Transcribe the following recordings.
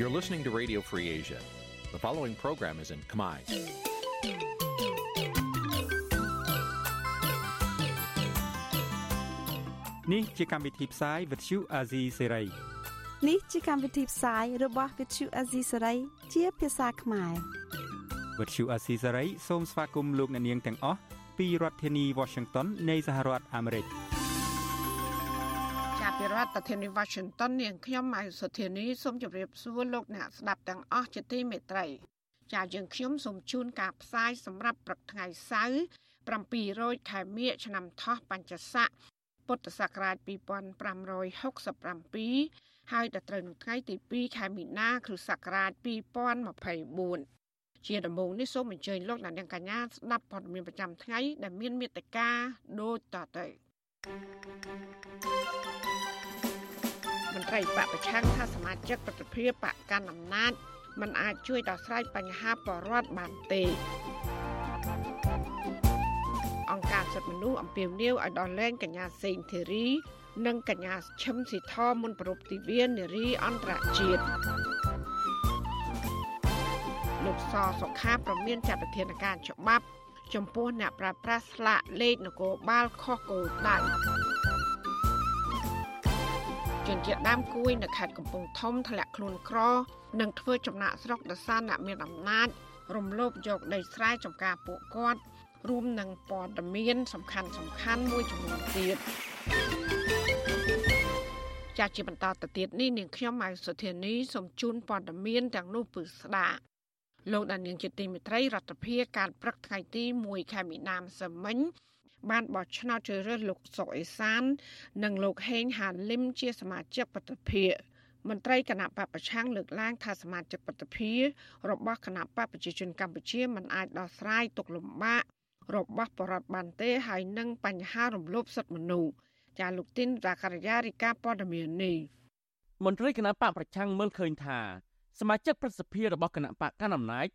You're listening to Radio Free Asia. The following program is in Khmer. នេះជាកម្មវិធីផ្សាយ Vuthu Azizi Serai នេះជាកម្មវិធីផ្សាយរបស់ Vuthu Azizi Serai ជាភាសាខ្មែរ Vuthu Azizi Serai សូមស្វាគមន៍លោកអ្នកនាងទាំងអស់ពីរដ្ឋធានី Washington នៃសហរដ្ឋអាមេរិកចាប់ ពីរដ្ឋធានី Washington នាងខ្ញុំម៉ៃសុធានីសូមជម្រាបសួរលោកអ្នកស្ដាប់ទាំងអស់ជាទីមេត្រីចាយើងខ្ញុំសូមជូនការផ្សាយសម្រាប់ព្រឹកថ្ងៃសៅរ៍700ខែមិញឆ្នាំថោះបัญចស័កពុទ្ធសករាជ2567ហើយដល់ត្រូវនៅថ្ងៃទី2ខែមីនាគ្រិស្តសករាជ2024ជាដំបូងនេះសូមអញ្ជើញលោកអ្នកនាងកញ្ញាស្ដាប់ព័ត៌មានប្រចាំថ្ងៃដែលមានមេត្តាដូចតទៅ មន្ត្រីបពប្រឆាំងថាសមាជិកប្រតិភិបកកាន់អំណាចมันអាចជួយដោះស្រាយបញ្ហាបរដ្ឋបានទេអង្គការសិទ្ធិមនុស្សអំពាវនាវឲ្យដោះលែងកញ្ញាសេងធីរី និងកញ្ញាឈឹមស៊ីធមុនប្រពៃទិវានារីអន្តរជាតិលោកសសុខាប្រមានចាត់វិធានការច្បាប់ ចំពោះអ្នកប្រើប្រាស់ស្លាកលេខនគរបាលខុសគោលដៅ ជនជាតិដើមគួយនៅខេត្តកំពង់ធំធ្លាក់ខ្លួនក្រនិងធ្វើចំណាក់ស្រុកដោយសារអ្នកមានអំណាចរំលោភយកដីស្រែចម្ការពួកគាត់រួមនឹងព័ត៌មានសំខាន់សំខាន់មួយចំនួនទៀតចាស់ជាបន្តទៅទៀតនេះនាងខ្ញុំម៉ៅសុធានីសូមជូនព័ត៌មានទាំងនោះពឺស្ដាប់លោកដានៀងជាទីមេត្រីរដ្ឋាភិបាលការព្រឹកថ្ងៃទី1ខែមីនាសមិញ បានបោះឆ្នោតជ្រើសរើសលោកសុកអេសាន និងលោកហេងហាលឹមជាសមាជិកប្រតិភិមន្ត្រីគណៈបពប្រឆាំងលើកឡើងថាសមាជិកប្រតិភិរបស់គណៈបពប្រជាជនកម្ពុជាមិនអាចដោះស្រាយទុកលំបាករបស់បរដ្ឋបានទេហើយនឹងបញ្ហារំលោភសិទ្ធិមនុស្សចាលោកទីនរាការីយ៉ារីកាព័ត៌មាននេះមន្ត្រីគណៈបកប្រឆាំងមើលឃើញថាសមាជិកប្រសិទ្ធិរបស់គណៈបកកណ្ដាលអំណាច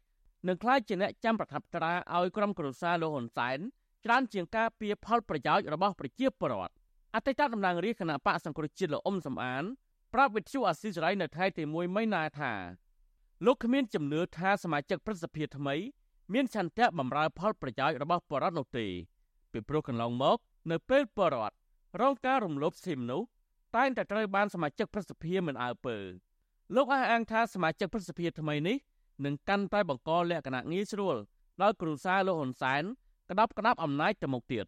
នឹងក្លាយជាអ្នកចាំប្រថាប់ត្រាឲ្យក្រុមគ្រួសារលោកហ៊ុនសែន ច្រើនជាងការពៀផលប្រយោជន៍របស់ប្រជាពលរដ្ឋអតីតតំណាងរាជគណៈបកសង្គ្រោះជាតិលោកអ៊ុំសំអានប្រាប់វិទ្យុអាស៊ីសេរីនៅថ្ងៃទី1មីនាថាលោកគ្មានជំនឿថាសមាជិកប្រសិទ្ធិថ្មី មានឆន្ទៈបម្រើផលប្រយោជន៍របស់បរតនោះទេពីព្រោះកន្លងមក នៅពេលបរតរងការរំលោភសិទ្ធិមនុស្សតែងតែត្រូវបានសមាជិកប្រសិទ្ធិមិនអើពើលោកអះអាងថាសមាជិកប្រសិទ្ធិថ្មីនេះនឹងកាន់តែបង្កលក្ខណៈងាយស្រួលដល់គ្រូសាលោកហ៊ុនសែន ក្តាប់ក្តាប់អំណាចទៅមុខទៀត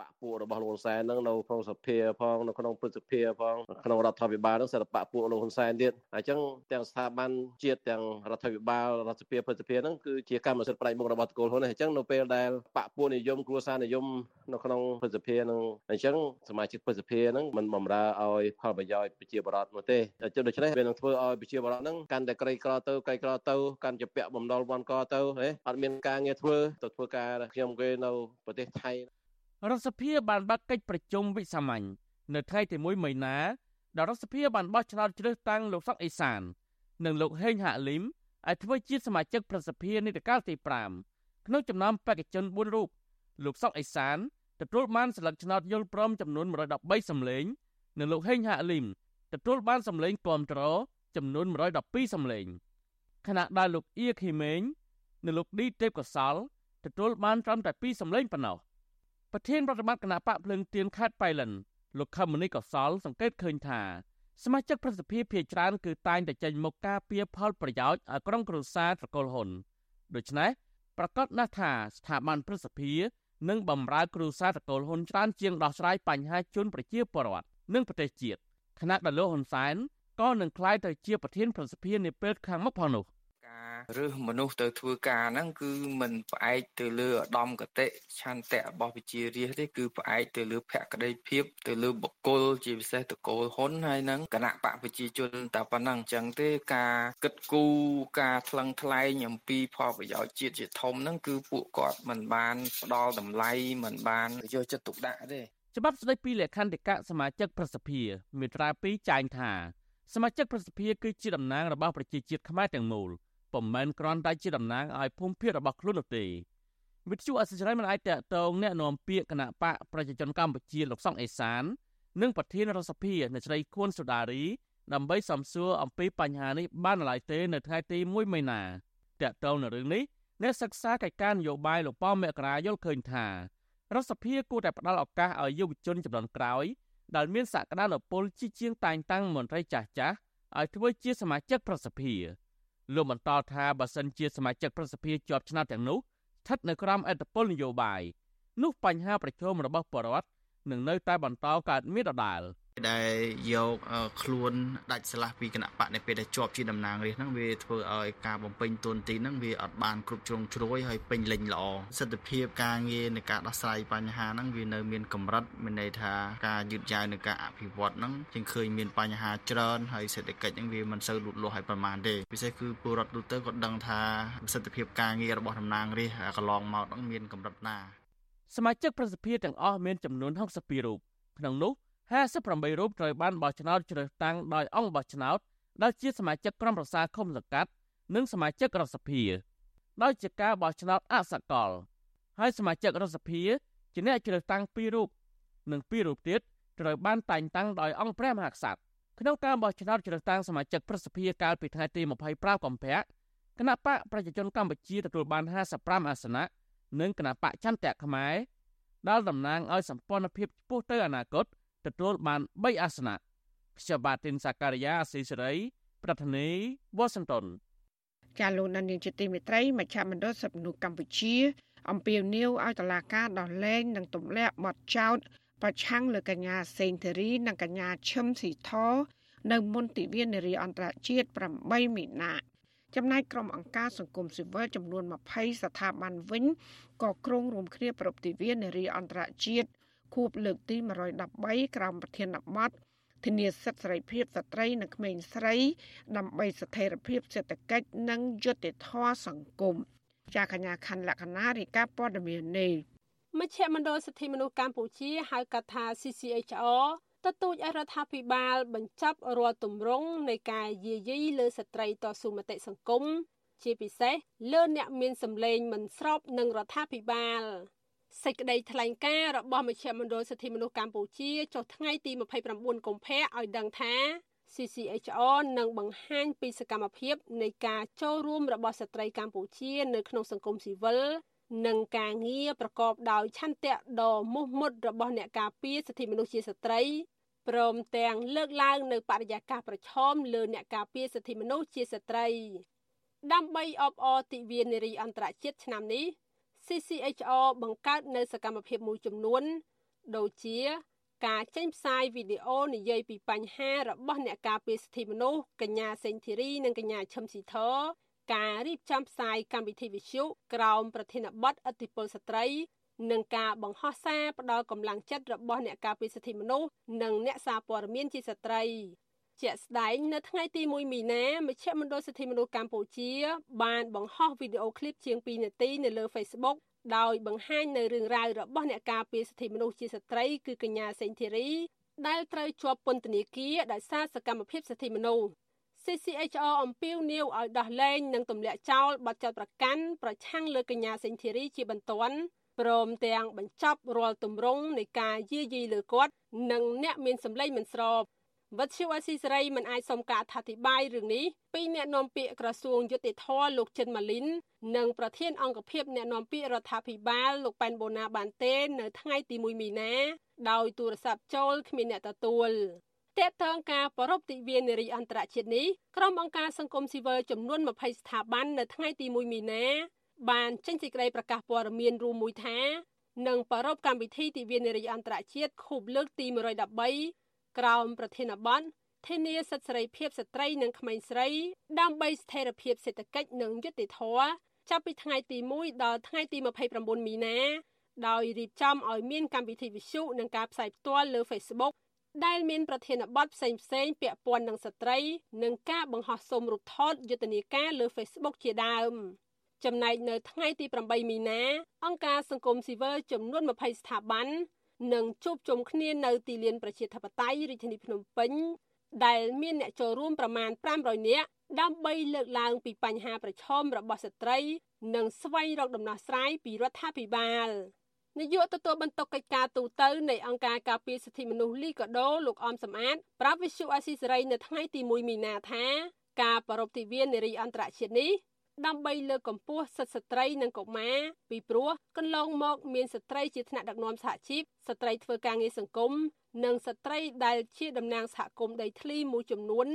បកពួករបស់លោកហ៊ុនសែនហ្នឹងនៅក្នុងសភាផងនៅក្នុងព្រឹទ្ធសភាផងក្នុងរដ្ឋាភិបាលហ្នឹងសិទ្ធិបកពួកលោកហ៊ុនសែនទៀតអញ្ចឹងទាំងស្ថាប័នជាតិទាំងរដ្ឋាភិបាលរដ្ឋសភាព្រឹទ្ធសភាហ្នឹងគឺជាកម្មសិទ្ធិផ្នែកមុខរបស់តកូលហ៊ុនអញ្ចឹងនៅពេលដែលបកពួកនិយមគ្រួសារនិយមនៅក្នុងព្រឹទ្ធសភាហ្នឹងអញ្ចឹងសមាជិកព្រឹទ្ធសភាហ្នឹងមិនបំរើឲ្យផលប្រយោជន៍ប្រជាពលរដ្ឋនោះទេអញ្ចឹងដូច្នេះវានឹងធ្វើឲ្យប្រជាពលរដ្ឋហ្នឹងកាន់តែក្រីក្រទៅក្រីក្រទៅកាន់ជាពាក់បំណុលវ៉ាន់កទៅហេអត់មានការងារធ្វើទៅធ្វើការខ្ញុំគេនៅប្រទេសថៃ រដ្ឋសភាបានបើកកិច្ចប្រជុំវិសាមញ្ញនៅថ្ងៃទី1មីនាដែលរដ្ឋសភាបានបោះឆ្នោតជ្រើសតាំងលោកសុកអេសាន និងលោកហេងហាក់លីមឲ្យធ្វើជាសមាជិកប្រសិទ្ធិនីតិកាលទី5ក្នុងចំណោមបេក្ខជន4រូបលោកសុកអេសានទទួលបានសិលឹកឆ្នោតយល់ព្រមចំនួន113សម្លេងនិងលោកហេងហាក់លីមទទួលបានសម្លេងគាំទ្រចំនួន112សម្លេងខណៈដែលលោកអៀខីមេងនិងលោកឌីទេពកសលទទួលបានត្រឹមតែ2សម្លេងប៉ុណ្ណោះ ប្រធានរដ្ឋបាលគណៈបកភ្លើងទៀនខេត្តបៃលិនលោកខមនីកសលសង្កេតឃើញថាសមាជិកប្រសិទ្ធិភាច្រើនគឺតែងតែចេញមុខការពៀផលប្រយោជន៍ឲ្យក្រុមគ្រួសារត្រកូលហ៊ុនដូច្នេះប្រកាសណាស់ថាស្ថាប័នប្រសិទ្ធិនឹងបំរើគ្រួសារត្រកូលហ៊ុនច្រើនជាងដោះស្រាយបញ្ហាជនប្រជាពលរដ្ឋនិងប្រទេសជាតិខណៈដែលលោកហ៊ុនសែនក៏នឹងក្លាយទៅជាប្រធានប្រសិទ្ធិនាពេលខាងមុខផងនោះ រើសមនុស្សទៅធ្វើការហ្នឹងគឺមិនផ្អែកទៅលើឧត្តមកតិឆន្ទៈរបស់វិជារាជទេគឺផ្អែកទៅលើភក្តីភាពទៅលើបុគ្គលជាពិសេសតកូលហ៊ុនហើយនឹងគណៈបកប្រជាជនតែប៉ុណ្ណឹងអញ្ចឹងទេការគិតគូរការថ្លឹងថ្លែងអំពីផលប្រយោជន៍ជាតិជាធំហ្នឹងគឺពួកគាត់មិនបានផ្ដល់តម្លៃមិនបានយកចិត្តទុកដាក់ទេច្បាប់ស្តីពីលក្ខន្តិកៈសមាជិកប្រសិទ្ធិមាត្រា2ចែងថាសមាជិកប្រសិទ្ធិគឺជាតំណាងរបស់ប្រជាជាតិខ្មែរទាំងមូល ពុំមែនគ្រាន់តែជាតំណាងឲ្យភូមិភាគរបស់ខ្លួននោះទេវិទ្យុអសិរ័យមិនអាចតកតងแนะនាំពាក្យគណៈបកប្រជាជនកម្ពុជាលោកសុកអេសាននិងប្រធានរដ្ឋសភាអ្នកស្រីខួនសូដារី ដើម្បីសំសួរអំពីបញ្ហានេះបានឡើយទេនៅថ្ងៃទី1មីនាតកតងនឹងរឿងនេះអ្នកសិក្សាកិច្ចការនយោបាយលោកប៉មករាយល់ឃើញថារដ្ឋសភាគួរតែផ្ដល់ឱកាសឲ្យយុវជនចំនួនក្រោយដែលមានសក្តានុពលជាជាងតែងតាំងមន្ត្រីចាស់ចាស់ឲ្យធ្វើជាសមាជិកប្រសិទ្ធិ លោកបន្តថាបើសិនជាសមាជិកប្រសិទ្ធិជាប់ឆ្នោតទាំងនោះស្ថិតនៅក្រោមអធិបុលនយោបាយនោះបញ្ហាប្រឈមរបស់ប្រជាពលរដ្ឋនឹងនៅតែបន្តកើតមានដដែល។ ដែលយកខ្លួនដាច់ស្រឡះពីគណៈបកនៅពេលដែលជាប់ជាតំណាងរាស្ត្រហ្នឹងវាធ្វើឲ្យការបំពេញតួនាទីហ្នឹងវាអត់បានគ្រប់ជ្រុងជ្រោយហើយពេញលេញល្អសិទ្ធិភាពការងារនៃការដោះស្រាយបញ្ហាហ្នឹងវានៅមានកម្រិតមានន័យថាការយឺតយ៉ាវនៃការអភិវឌ្ឍហ្នឹងជាងឃើញមានបញ្ហាច្រើនហើយសេដ្ឋកិច្ចហ្នឹងវាមិនសូវលូតលាស់ឲ្យប្រមាណទេពិសេសគឺពលរដ្ឋទូទៅក៏ដឹងថាប្រសិទ្ធភាពការងាររបស់តំណាងរាស្ត្រកន្លងមកហ្នឹងមានកម្រិតណាសមាជិកប្រសិទ្ធភាពទាំងអស់មានចំនួន62រូបក្នុងនោះ 58រូបត្រូវបានបោះឆ្នោតជ្រើសតាំងដោយអង្គបោះឆ្នោតដែលជាសមាជិកក្រុមប្រឹក្សាឃុំសង្កាត់និងសមាជិករដ្ឋសភាដោយជាការបោះឆ្នោតអសកល ហើយសមាជិករដ្ឋសភាជាអ្នកជ្រើសតាំង2រូបនិង2រូបទៀតត្រូវបានតែងតាំងដោយអង្គព្រះមហាក្សត្រក្នុងការបោះឆ្នោតជ្រើសតាំងសមាជិកប្រសិទ្ធិកាលពីថ្ងៃទី25កុម្ភៈគណៈបកប្រជាជនកម្ពុជាទទួលបាន55អាសនៈនិងគណៈបកចន្ទៈខ្មែរដែលតំណាងឲ្យសម្ព័ន្ធភាពឆ្ពោះទៅអនាគត ទទួលបាន3អាសនៈខ្ញុំបាទទីនសាការីយ៉ាអស៊ីសេរី ប្រធានីវ៉ាស៊ីនតោនចាលោកនាយកជាទីមេត្រីមជ្ឈមណ្ឌលសិទ្ធិមនុស្សកម្ពុជា អំពាវនាវឲ្យតុលាការដោះលែងនិងទម្លាក់បទចោទប្រឆាំងលើកញ្ញាសេងធីរីនិងកញ្ញាឈឹមស៊ីធនៅមន្ទីរនារីអន្តរជាតិ8មីនាចំណែកក្រុមអង្គការសង្គមស៊ីវិលចំនួន20ស្ថាប័នវិញក៏ក្រុងរួមគ្នាប្រពៃទិវានារីអន្តរជាតិ ខួបលើកទី113ក្រោមប្រធានបទធានាសិទ្ធិសេរីភាពស្ត្រីនិងក្មេងស្រីដើម្បីស្ថិរភាពសេដ្ឋកិច្ចនិងយុត្តិធម៌សង្គមចាកញ្ញាខណ្ឌលក្ខណារីកាព័ត៌មាននេះមជ្ឈមណ្ឌលសិទ្ធិមនុស្សកម្ពុជាហៅកាត់ថា CCHR ទទូចឲ្យរដ្ឋាភិបាល បញ្ចប់រាល់ទម្រង់នៃការយាយីលើស្ត្រីតស៊ូមតិសង្គមជាពិសេសលើអ្នកមានសម្លេងមិនស្របនឹងរដ្ឋាភិបាល សេចក្តីថ្លែងការណ៍របស់មជ្ឈមណ្ឌលសិទ្ធិមនុស្សកម្ពុជាចុះថ្ងៃទី29កុម្ភៈឲ្យដឹងថា CCHR នឹងបង្ហាញពីសកម្មភាពនៃការចូលរួមរបស់ស្ត្រីកម្ពុជានៅក្នុងសង្គមស៊ីវិលនិងការងារប្រកបដោយឆន្ទៈដ៏មោះមុតរបស់អ្នកការពារសិទ្ធិមនុស្សជាស្ត្រីព្រមទាំងលើកឡើងនៅបរិយាកាសប្រឈមលើអ្នកការពារសិទ្ធិមនុស្សជាស្ត្រី ដើម្បីអបអរទិវានារីអន្តរជាតិឆ្នាំនេះ CCHR បង្កើតនៅសកម្មភាពមួយចំនួន ដូចជា ការចេញផ្សាយវីដេអូនិយាយពីបញ្ហារបស់អ្នកការពារសិទ្ធិមនុស្សកញ្ញាសេងធីរីនិងកញ្ញាឈឹមស៊ីធការរៀបចំផ្សាយកម្មវិធីវិទ្យុក្រោមប្រធានបទអធិបុលស្ត្រីនិងការបង្ហោះសារផ្ដល់កម្លាំងចិត្តរបស់អ្នកការពារសិទ្ធិមនុស្សនិងអ្នកសារព័ត៌មានជាស្ត្រី ជាក់ស្ដែងនៅថ្ងៃទី1មីនាមជ្ឈមណ្ឌលសិទ្ធិមនុស្សកម្ពុជា បានបង្ហោះវីដេអូឃ្លីបជាង2នាទីនៅលើ Facebook ដោយបង្ហាញនៅរឿងរ៉ាវរបស់អ្នកការពារសិទ្ធិមនុស្សជាស្ត្រីគឺកញ្ញាសេងធីរីដែលត្រូវជាប់ពន្ធនាគារដោយសារសកម្មភាពសិទ្ធិមនុស្ស CCHR អំពាវនាវឲ្យដោះលែងនិងទម្លាក់ចោលបទចោទប្រកាន់ប្រឆាំងលើកញ្ញាសេងធីរីជាបន្ទាន់ព្រមទាំងបញ្ចប់រាល់ទម្រង់នៃការយាយីលើគាត់ និងអ្នកមានសម្លេងមិនស្រប វត្តឈីវអស៊ីសេរីមិនអាចសុំការអធិប្បាយរឿងនេះពីអ្នកនាំពាក្យក្រសួងយុតិធធលោកចិនម៉ាលីននិងប្រធានអង្គភិបអ្នកនាំពាក្យរដ្ឋាភិបាលលោកប៉ែនបូណាបានទេនៅថ្ងៃទី1មីនាដោយទូរស័ព្ទចូលគ្មានអ្នកទទួលតេតងការប្រពៃទិវានារីអន្តរជាតិនេះក្រុមអង្គការសង្គមស៊ីវិលចំនួន20ស្ថាប័ននៅថ្ងៃទី1មីនាបានចេញសេចក្តីប្រកាសព័ត៌មានរួមមួយថានឹងប្រពៃកម្មវិធីទិវានារីអន្តរជាតិខូបលើកទី113 ក្រោមប្រធានបទធានាសិទ្ធិសេរីភាពស្ត្រីនិងក្មេងស្រី ដើម្បីស្ថិរភាពសេដ្ឋកិច្ចនិងយុត្តិធម៌ចាប់ពីថ្ងៃទី1ដល់ថ្ងៃទី29មីនាដោយរៀបចំឲ្យមានកម្មវិធីវិទ្យុនិងការផ្សាយផ្ទាល់លើ Facebook ដែលមានប្រធានបទផ្សេងផ្សេងពាក់ព័ន្ធនឹងស្ត្រីនិងការបង្ហោះសូមរូបថតយុទ្ធនាការលើ Facebook ជាដើមចំណែកនៅថ្ងៃទី8មីនាអង្គការសង្គមស៊ីវិលចំនួន20ស្ថាប័ន នឹងជួបជុំគ្នានៅទីលានប្រជាធិបតេយ្យរាជធានីភ្នំពេញដែលមានអ្នកចូលរួមប្រមាណ500នាក់ដើម្បីលើកឡើងពីបញ្ហាប្រឈមរបស់ស្ត្រី និងស្វែងរកដំណោះស្រាយពីរដ្ឋាភិបាលនាយកទទួលបន្ទុកកិច្ចការទូតនៃអង្គការការពារសិទ្ធិមនុស្សលីកាដូលោកអមសំអាតប្រាប់វិសុអាស៊ីសេរីនៅថ្ងៃទី1មីនាថាការប្រពៃទិវានារីអន្តរជាតិនេះ ដើម្បីលើកកម្ពស់សិទ្ធិស្ត្រីនិងកុមារពីព្រោះកន្លងមកមានស្ត្រីជាថ្នាក់ដឹកនាំសហជីពស្ត្រីធ្វើការងារសង្គមនិងស្ត្រីដែលជាតំណាងសហគមន៍ដីធ្លីមួយចំនួន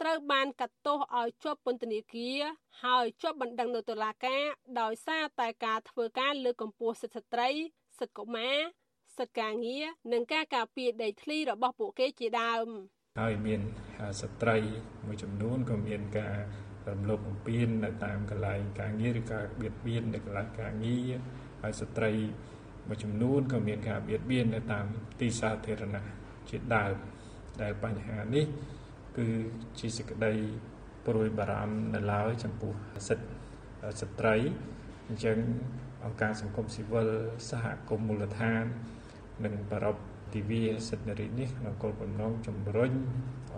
ត្រូវបានកាត់ទោសឲ្យជាប់ពន្ធនាគារហើយជាប់បណ្ដឹងនៅតុលាការដោយសារតែការធ្វើការលើកកម្ពស់សិទ្ធិស្ត្រីសិទ្ធិកុមារសិទ្ធិការងារនិងការការពារដីធ្លីរបស់ពួកគេជាដើមហើយមានស្ត្រីមួយចំនួនក៏មានការ រំលោភបំពាននៅតាមកន្លែងការងារឬការបៀតបៀននៅកន្លែងការងារហើយស្ត្រីមួយចំនួនក៏មានការបៀតបៀននៅតាមទីសាធារណៈជាដើមដែលបញ្ហានេះគឺជាសេចក្តីព្រួយបារម្ភនៅឡើយចំពោះសិទ្ធិស្ត្រីអញ្ចឹងអង្គការសង្គមស៊ីវិលសហគមន៍មូលដ្ឋាន និងប្រពទិវាសិទ្ធិនារីនេះក្នុងគោលបំណងជំរុញ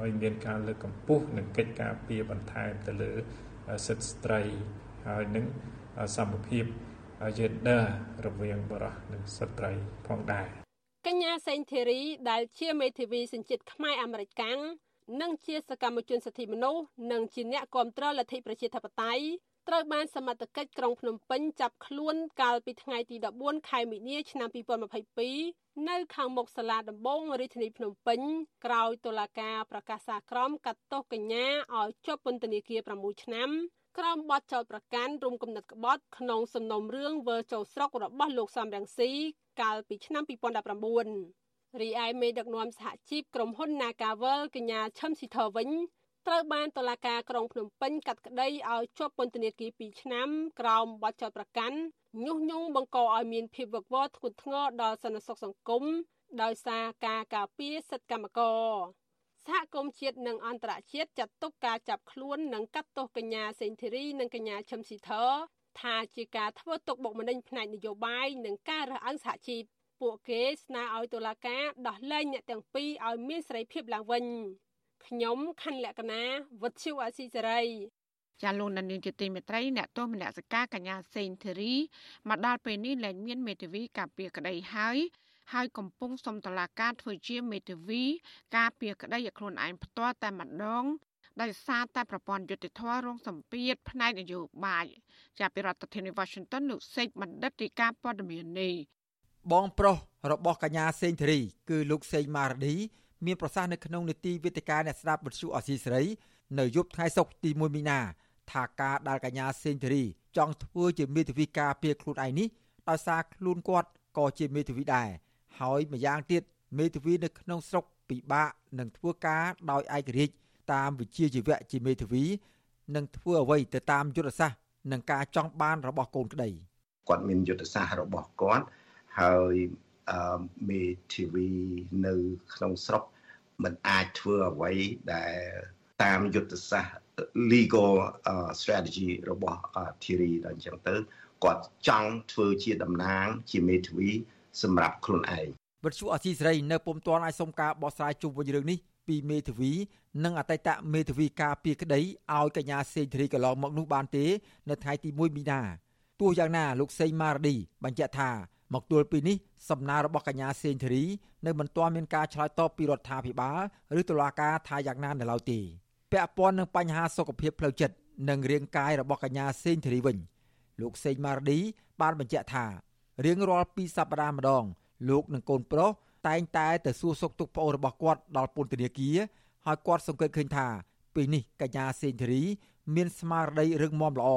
ឲ្យមានការលើកកម្ពស់និងកិច្ចការពារបន្ថែមទៅលើសិទ្ធិស្ត្រីហើយនឹងសមភាព gender រវាងបរិសុទ្ធនិងស្ត្រីផងដែរកញ្ញាសេងធីរីដែលជាមេធាវីសញ្ជាតិខ្មែរអាមេរិកកាំងនិងជាសកម្មជនសិទ្ធិមនុស្សនិងជាអ្នកគាំទ្រលទ្ធិប្រជាធិបតេយ្យត្រូវបានសមត្ថកិច្ចក្រុងភ្នំពេញចាប់ខ្លួនកាលពីថ្ងៃទី14ខែមីនាឆ្នាំ2022 នៅខាងមុខសាលាដំបងរាជធានីភ្នំពេញក្រោយតុលាការប្រកាសសាក្រមកាត់ទោសកញ្ញាឲ្យជាប់ពន្ធនាគារ6ឆ្នាំក្រោមបទចោទប្រកាន់រួមគំនិតក្បត់ក្នុងសំណុំរឿងវើចូលស្រុករបស់លោកសំរងស៊ីកាលពីឆ្នាំ2019រីឯមេដឹកនាំសហជីពក្រុមហ៊ុន Nagavel កញ្ញាឈឹមស៊ីធវិញ ត្រូវបានតុលាការក្រុងភ្នំពេញកាត់ក្តីឲ្យជាប់ពន្ធនាគារ2ឆ្នាំ ក្រោមបទចោទប្រកាន់ញុះញង់បង្កឲ្យមានភាពវឹកវរធ្ងន់ធ្ងរដល់សន្តិសុខសង្គមដោយសារការការពារសិទ្ធិកម្មករសហគមន៍ជាតិនិងអន្តរជាតិចាត់ទុកការចាប់ខ្លួននិងកាត់ទោសកញ្ញាសេងធីរីនិងកញ្ញាឈឹមស៊ីធថាជាការធ្វើទុកបុកម្នេញផ្នែកនយោបាយនិងការរើសអើងសហជីពពួកគេស្នើឲ្យតុលាការដោះលែងអ្នកទាំងពីរឲ្យមានសេរីភាពឡើងវិញ ខ្ញុំខណ្ឌលក្ខណាវុទ្ធុអាស៊ីសេរីចាលោកនាងជាទីមេត្រីអ្នកទោសមនសិការកញ្ញាសេងធីរីមកដល់ពេលនេះលែងមានមេធាវីការពារក្តីហើយហើយកំពុងសុំតឡាការធ្វើជាមេធាវី ការពារក្តីឲ្យខ្លួនឯងផ្ទាល់តែម្ដងដោយសារតែប្រព័ន្ធយុតិធធរងសម្ពាធផ្នែកនយោបាយចាប់ពីរដ្ឋធានី Washington លោកសេកបណ្ឌិតទីការព័ត៌មាននេះបងប្រុសរបស់កញ្ញាសេងធារី គឺលោកសេងម៉ារឌី មានប្រសាសន៍នៅក្នុងនីតិវេទិកាអ្នកស្ដាប់វិទ្យុអសីសេរីនៅយប់ថ្ងៃសុក្រទី1មីនាថាការដែលកញ្ញាសេងធារីចង់ធ្វើជាមេធាវីការពារខ្លួនឯងនេះដោយសារខ្លួនគាត់ក៏ជាមេធាវីដែរហើយម្យ៉ាងទៀតមេធាវីនៅក្នុងស្រុកពិបាកនឹងធ្វើការដោយឯករាជ្យតាមវិជាជីវៈជាមេធាវីនឹងធ្វើអ្វីទៅតាមយុទ្ធសាស្ត្រនិងការចង់បានរបស់កូនក្តីគាត់មានយុទ្ធសាស្ត្ររបស់គាត់ហើយ មេធាវីនៅក្នុងស្រុកมันអាចធ្វើអ្វីដែលតាមយុទ្ធសាស្ត្រ legal strategy របស់ Thierry ដល់អញ្ចឹងទៅគាត់ចង់ធ្វើជាតំណាង ជាមេធាវីសម្រាប់ខ្លួនឯងវិទ្យុអសីសេរីនៅពុំទាន់អាចសុំការបកស្រាយជុំវិញរឿងនេះពីមេធាវី និងអតីតមេធាវីការពីក្តីឲ្យកញ្ញាសេងធារីកន្លងមកនោះបានទេ នៅថ្ងៃទី1មីនាទោះយ៉ាងណាលោកសេងម៉ារឌីបញ្ជាក់ថា មកទល់ពេលនេះសំណើរបស់កញ្ញាសេងធារីនៅមិនទាន់មានការឆ្លើយតបពីរដ្ឋាភិបាលឬតុលាការថាយ៉ាងណានៅឡើយទេពាក់ព័ន្ធនឹងបញ្ហាសុខភាពផ្លូវចិត្តនិងរាងកាយរបស់កញ្ញាសេងធារីវិញលោកសេងម៉ារឌីបានបញ្ជាក់ថារៀងរាល់2សប្តាហ៍ម្ដង លោកនិងកូនប្រុសតែងតែទៅសួរសុខទុក្ខប្អូនរបស់គាត់ដល់ពន្ធនាគារហើយគាត់សង្កេតឃើញថាពេលនេះកញ្ញាសេងធារី មានស្មារតីរឹងមាំល្អ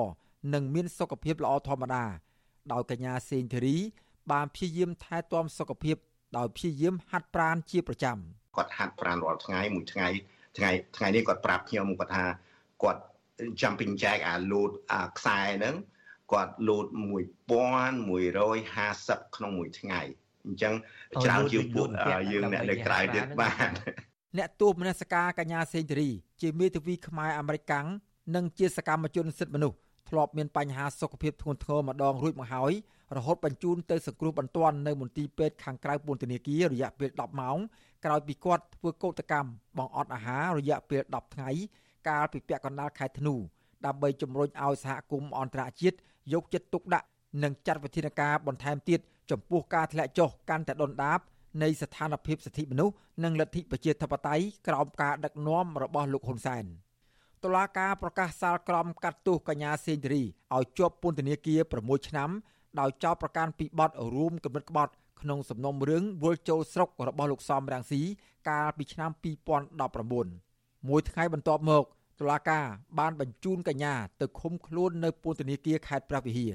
និងមានសុខភាពល្អធម្មតាដោយកញ្ញាសេងធារី បានព្យាយាមថែទាំសុខភាពដោយព្យាយាមហាត់ប្រាណជាប្រចាំគាត់ហាត់ប្រាណរាល់ថ្ងៃមួយថ្ងៃថ្ងៃថ្ងៃនេះគាត់ប្រាប់ខ្ញុំគាត់ថាគាត់ jumping jack អាលោតអាខ្សែហ្នឹងគាត់លោត1150ក្នុងមួយថ្ងៃអញ្ចឹងច្រើនជាងពួកយើងអ្នកនៅក្រៅទៀតបានអ្នកទូមនសការកញ្ញាសេងធារីជាមេធាវីខ្មែរអាមេរិកកាំងនិងជាសកម្មជនសិទ្ធិមនុស្សធ្លាប់មានបញ្ហាសុខភាពធ្ងន់ធ្ងរម្ដងរួចមកហើយ រហូតបញ្ជូនទៅសង្គ្រោះបន្ទាន់នៅមន្ទីរពេទ្យខាងក្រៅពន្ធនាគាររយៈពេល10ម៉ោងក្រោយពីគាត់ធ្វើកោតកម្មបង្អត់អាហាររយៈពេល10ថ្ងៃកាលពីពាក់កណ្ដាលខែធ្នូដើម្បីជំរុញឲ្យសហគមន៍អន្តរជាតិយកចិត្តទុកដាក់និងចាត់វិធានការបន្ថែមទៀតចំពោះការធ្លាក់ចុះកាន់តែដុនដាបនៃស្ថានភាពសិទ្ធិមនុស្សនិងលទ្ធិប្រជាធិបតេយ្យក្រោមការដឹកនាំរបស់លោកហ៊ុនសែនតុលាការប្រកាសសាលក្រមកាត់ទោសកញ្ញាសេងធារីឲ្យជាប់ពន្ធនាគារ6ឆ្នាំ ដោយចោទប្រកាន់ពីបទរួមគំនិតក្បត់ក្នុងសំណុំរឿងវល់ចូលស្រុករបស់លោកសំរាំងស៊ីកាលពីឆ្នាំ2019មួយថ្ងៃបន្ទាប់មកតុលាការបានបញ្ជូនកញ្ញាទៅឃុំខ្លួននៅពន្ធនាគារខេត្តព្រះវិហារ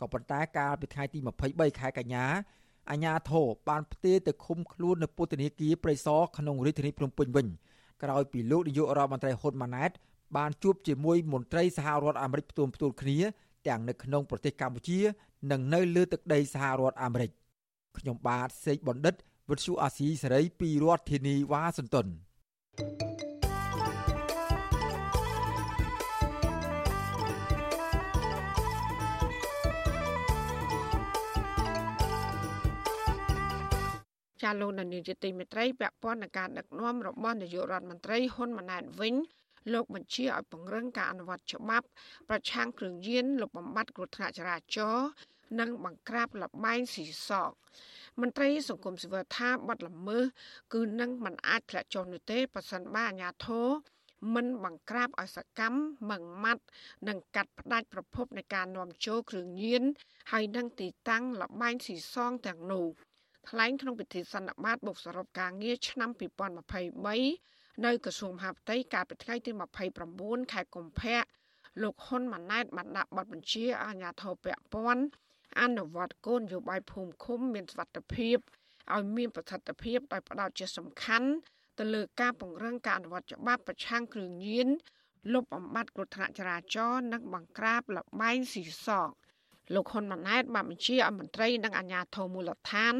ក៏ប៉ុន្តែកាលពីថ្ងៃទី23ខែកញ្ញាអាជ្ញាធរបានផ្ទេរទៅឃុំខ្លួននៅពន្ធនាគារព្រៃសរក្នុងរាជធានីភ្នំពេញវិញក្រោយពីលោកនាយករដ្ឋមន្ត្រីហ៊ុនម៉ាណែតបានជួបជាមួយមន្ត្រីសហរដ្ឋអាមេរិកផ្ទាល់ផ្ទាល់គ្នា ទាំងនៅក្នុងប្រទេសកម្ពុជា និងនៅលើទឹកដីសហរដ្ឋអាមេរិកខ្ញុំបាទសេកបណ្ឌិតវិទ្យុអាស៊ីសេរីពីរដ្ឋធានីវ៉ាស៊ីនតោនចាលោកនាយកទីមេត្រីពាក់ព័ន្ធនឹងការដឹកនាំរបស់នាយករដ្ឋមន្ត្រីហ៊ុនម៉ាណែតវិញ លោកបញ្ជាឲ្យពង្រឹងការអនុវត្តច្បាប់ប្រឆាំងគ្រឿងញៀនលុបបំបាត់គ្រោះថ្នាក់ចរាចរណ៍និងបង្ក្រាបលបែងស៊ីសកមន្ត្រីសង្គមស៊ីវិលថាបាត់ល្មើសគឺនឹងមិនអាចធ្លាក់ចុះនោះទេប៉ះសិនបើអាញាធរមិនបង្ក្រាបឲ្យសកម្មម៉ងម៉ាត់និងកាត់ផ្ដាច់ប្រភពនៃការនាំចូលគ្រឿងញៀនហើយនឹងទីតាំងលបែងស៊ីសងទាំងនោះថ្លែងក្នុងពិធីសន្និបាតបុកសរុបការងារឆ្នាំ2023 នៅក្រសួងមហាផ្ទៃកាលពីថ្ងៃទី29ខែកុម្ភៈលោកហ៊ុនម៉ាណែតបានដាក់បទបញ្ជាអាជ្ញាធរពាក់ព័ន្ធអនុវត្តគោលនយោបាយភូមិឃុំមានសុវត្ថិភាពឲ្យមានប្រសិទ្ធភាពដោយផ្ដោតជាសំខាន់ទៅលើការពង្រឹងការអនុវត្តច្បាប់ប្រឆាំងគ្រឿងញៀនលុបបំបាត់គ្រោះថ្នាក់ចរាចរណ៍និងបង្ក្រាបលបែងស៊ីសង លោកហ៊ុនម៉ាណែតបានបញ្ជាឲ្យមន្ត្រីនិងអាជ្ញាធរមូលដ្ឋាន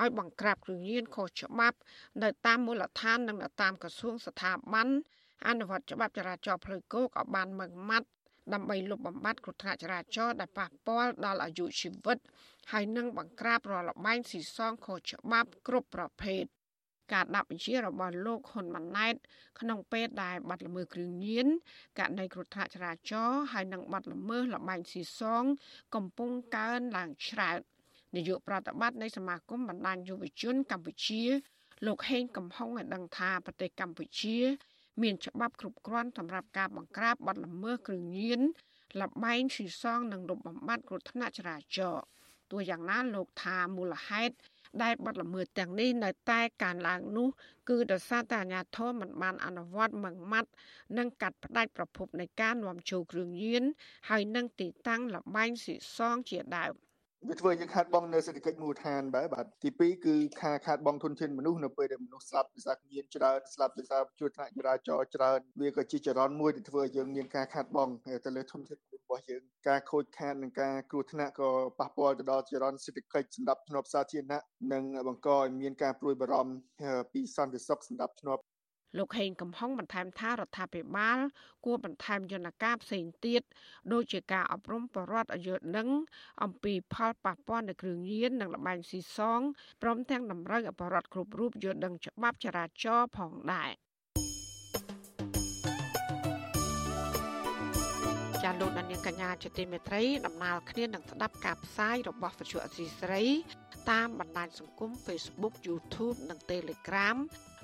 ឲ្យបង្ក្រាបគ្រឿងញៀនខុសច្បាប់នៅតាមមូលដ្ឋាននិងនៅតាមក្រសួងស្ថាប័នអនុវត្តច្បាប់ចរាចរណ៍ផ្លូវគោកឲ្យបានម៉ឺងម៉ាត់ដើម្បីលុបបំបាត់គ្រោះថ្នាក់ចរាចរណ៍ដែលប៉ះពាល់ដល់អាយុជីវិត ហើយនឹងបង្ក្រាបរាល់លបែងស៊ីសងខុសច្បាប់គ្រប់ប្រភេទ ការដាក់បញ្ជារបស់លោកហ៊ុនម៉ាណែតក្នុងពេលដែលបាត់ល្មើសគ្រឿងញៀនករណីគ្រោះថ្នាក់ចរាចរណ៍ហើយនិងបាត់ល្មើសលបែងស៊ីសង កំពុងកើនឡើងច្រើននាយកប្រតិបត្តិនៃសមាគមបណ្ដាញយុវជនកម្ពុជា លោកហេងកំហុងឲ្យដឹងថាប្រទេសកម្ពុជា មានច្បាប់គ្រប់គ្រាន់សម្រាប់ការបង្ក្រាបបទល្មើសគ្រឿងញៀនលបែងស៊ីសងនិងរំបំបត្តិគ្រោះថ្នាក់ចរាចរណ៍ទោះយ៉ាងណាលោកថាមូលហេតុ ដែលបទល្មើសទាំងនេះនៅតែកើនឡើងនោះគឺដោយសារតែអាជ្ញាធរមិនបានអនុវត្តម៉ឺងម៉ាត់និងកាត់ផ្តាច់ប្រភពនៃការនាំចូលគ្រឿងញៀនហើយនឹងទីតាំងលបែងស៊ីសងជាដើម វាធ្វើយើងខាតបង់នៅសេដ្ឋកិច្ចមូលដ្ឋានបាទបាទទី2គឺការខាតបង់ធនធានមនុស្សនៅពេលដែលមនុស្សស្លាប់ដោយសារញៀនច្រើនស្លាប់ដោយសារជួថ្នាក់ចរាចរណ៍ច្រើនវាក៏ជាចរន្តមួយដែលធ្វើឲ្យយើងមានការខាតបង់ទៅលើធនធានរបស់យើងការខូចខាតនិងការគ្រោះថ្នាក់ក៏ប៉ះពាល់ទៅដល់ចរន្តសេដ្ឋកិច្ចសម្រាប់ធ្នាប់សាធារណៈនិងបង្កឲ្យមានការព្រួយបារម្ភពីសន្តិសុខសម្រាប់ធ្នាប់ លោកហេងកំហុងបន្ថែមថារដ្ឋាភិបាល គួរបន្ថែមយន្តការផ្សេងទៀតដូចជាការអប់រំបរដ្ឋឲ្យយល់ដឹងអំពីផលប៉ះពាល់នៃគ្រឿងញៀននិងលបែងស៊ីសងព្រមទាំងតម្រូវឲ្យបរដ្ឋគ្រប់រូបយល់ដឹងច្បាប់ចរាចរណ៍ផងដែរចាលោកដានៀងកញ្ញាជាទីមេត្រីដំណើរគ្នានឹងស្ដាប់ការផ្សាយរបស់វិទ្យុអសីស្រី តាមបណ្ដាញសង្គម Facebook YouTube និង Telegram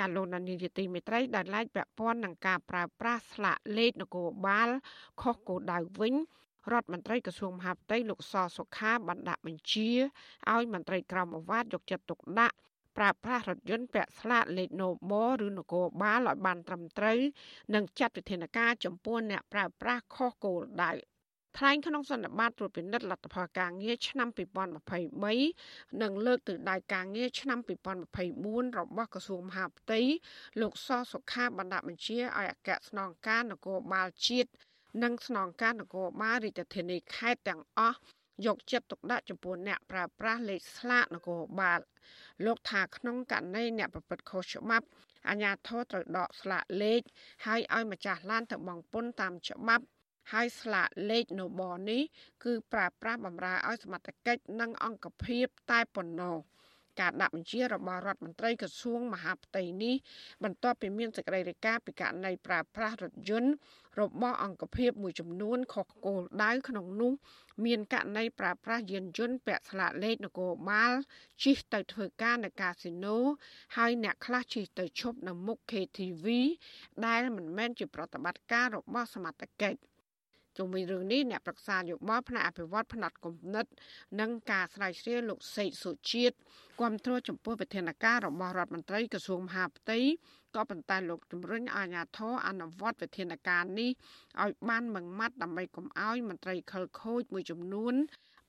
ចាលោកនានីជាទីមេត្រីដែលឡាយពាក់ព័ន្ធនឹងការប្រើប្រាស់ស្លាកលេខនគរបាលខុសគោលដៅវិញរដ្ឋមន្ត្រីក្រសួងមហាផ្ទៃលោកសសុខាបានដាក់បញ្ជាឲ្យមន្ត្រីក្រមអាវ៉ាតយកចិត្តទុកដាក់ប្រើប្រាស់រថយន្តពាក់ស្លាកលេខ Nobo ឬនគរបាលឲ្យបានត្រឹមត្រូវនិងចាត់វិធានការចំពោះអ្នកប្រើប្រាស់ខុសគោលដៅ ថ្លែងក្នុងសន្និបាតត្រួតពិនិត្យលទ្ធផលការងារឆ្នាំ2023និងលើកទិដៅការងារឆ្នាំ2024របស់ក្រសួងមហាផ្ទៃលោកសសុខាបណ្ដាបញ្ជាឲ្យអគ្គស្នងការនគរបាលជាតិនិងស្នងការនគរបាលរាជធានីខេត្តទាំងអស់យកចិត្តទុកដាក់ចំពោះអ្នកប្រើប្រាស់លេខស្លាកនគរបាលលោកថាក្នុងករណីអ្នកប្រព្រឹត្តខុសច្បាប់អាជ្ញាធរត្រូវដកស្លាកលេខហើយឲ្យម្ចាស់ឡានទៅបង់ពន្ធតាមច្បាប់ ហើយស្លាកលេខនៅបនេះគឺប្រើប្រាស់បម្រើឲ្យសមត្ថកិច្ចនិងអង្គភាពតែប៉ុណ្ណោះការដាក់បញ្ជារបស់រដ្ឋមន្ត្រីក្រសួងមហាផ្ទៃនេះបន្ទាប់ពីមានសេចក្តីរាយការណ៍ពីករណីប្រើប្រាស់រថយន្តរបស់អង្គភាពមួយចំនួនខុសគោលដៅក្នុងនោះមានករណីប្រើប្រាស់យានយន្តពាក់ស្លាកលេខនគរបាលជិះទៅធ្វើការនៅកាស៊ីណូហើយអ្នកខ្លះជិះទៅឈប់នៅមុខ KTV ដែលមិនមែនជាប្រតិបត្តិការរបស់សមត្ថកិច្ច ជុំវិញរឿងនេះអ្នកប្រឹក្សាយោបល់ផ្នែកអភិវឌ្ឍផ្នែកគំនិត និងការស្រាវជ្រាវលោកសេកសុជាតិគាំទ្រចំពោះវិធានការរបស់រដ្ឋមន្ត្រីក្រសួងមហាផ្ទៃក៏ប៉ុន្តែលោកជំរុញអាជ្ញាធរអនុវត្តវិធានការនេះឲ្យបានម៉ឺងម៉ាត់ដើម្បីកុំឲ្យមន្ត្រីខិលខូចមួយចំនួន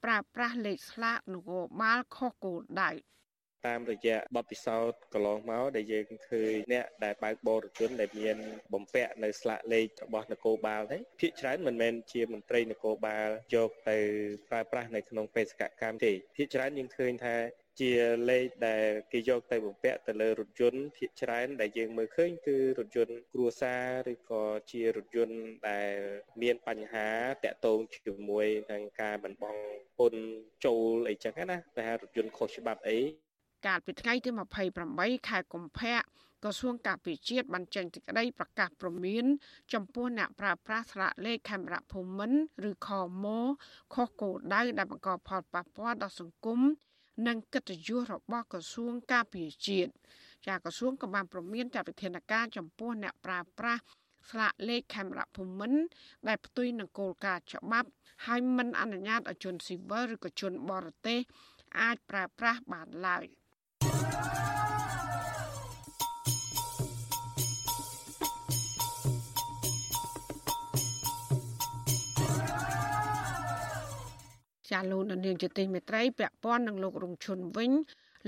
ប្រើប្រាស់លេខស្លាកនគរបាលខុសគោលដៅ តាមរយៈបទពិសោធន៍កន្លងមកដែលយើងឃើញអ្នកដែលបើកបរជនដែលមានបំពាក់នៅស្លាកលេខរបស់នគរបាលទេភាគច្រើនមិនមែនជាមន្ត្រីនគរបាលយកទៅប្រើប្រាស់នៅក្នុងបេសកកម្មទេភាគច្រើនយើងឃើញថាជាលេខដែលគេយកទៅបំពាក់ទៅលើរថយន្តភាគច្រើនដែលយើងមើលឃើញគឺរថយន្តគ្រួសារឬក៏ជារថយន្តដែលមានបញ្ហាតាក់ទងជាមួយនឹងការបន្បងពុនចូលអីចឹងណាតែរថយន្តខុសច្បាប់អី កាលពីថ្ងៃទី28ខែកុម្ភៈក្រសួងការពារជាតិបានចេញសេចក្តីប្រកាសព្រមានចំពោះអ្នកប្រើប្រាស់ស្លាកលេខខេមរៈភូមិន្ទឬខមខុសគោលដៅដែលបង្កផលប៉ះពាល់ដល់សង្គមនិងកិត្តិយសរបស់ក្រសួងការពារជាតិចាក្រសួងក៏បានព្រមានចាត់វិធានការចំពោះអ្នកប្រើប្រាស់ស្លាកលេខខេមរៈភូមិន្ទដែលផ្ទុយនឹងគោលការណ៍ច្បាប់ហើយមិនអនុញ្ញាតឲ្យជនស៊ីវិលឬក៏ជនបរទេសអាចប្រើប្រាស់បានឡើយ។ ចាលោកនាងជាទីមេត្រីពាក់ព័ន្ធនឹងលោករងឈុនវិញ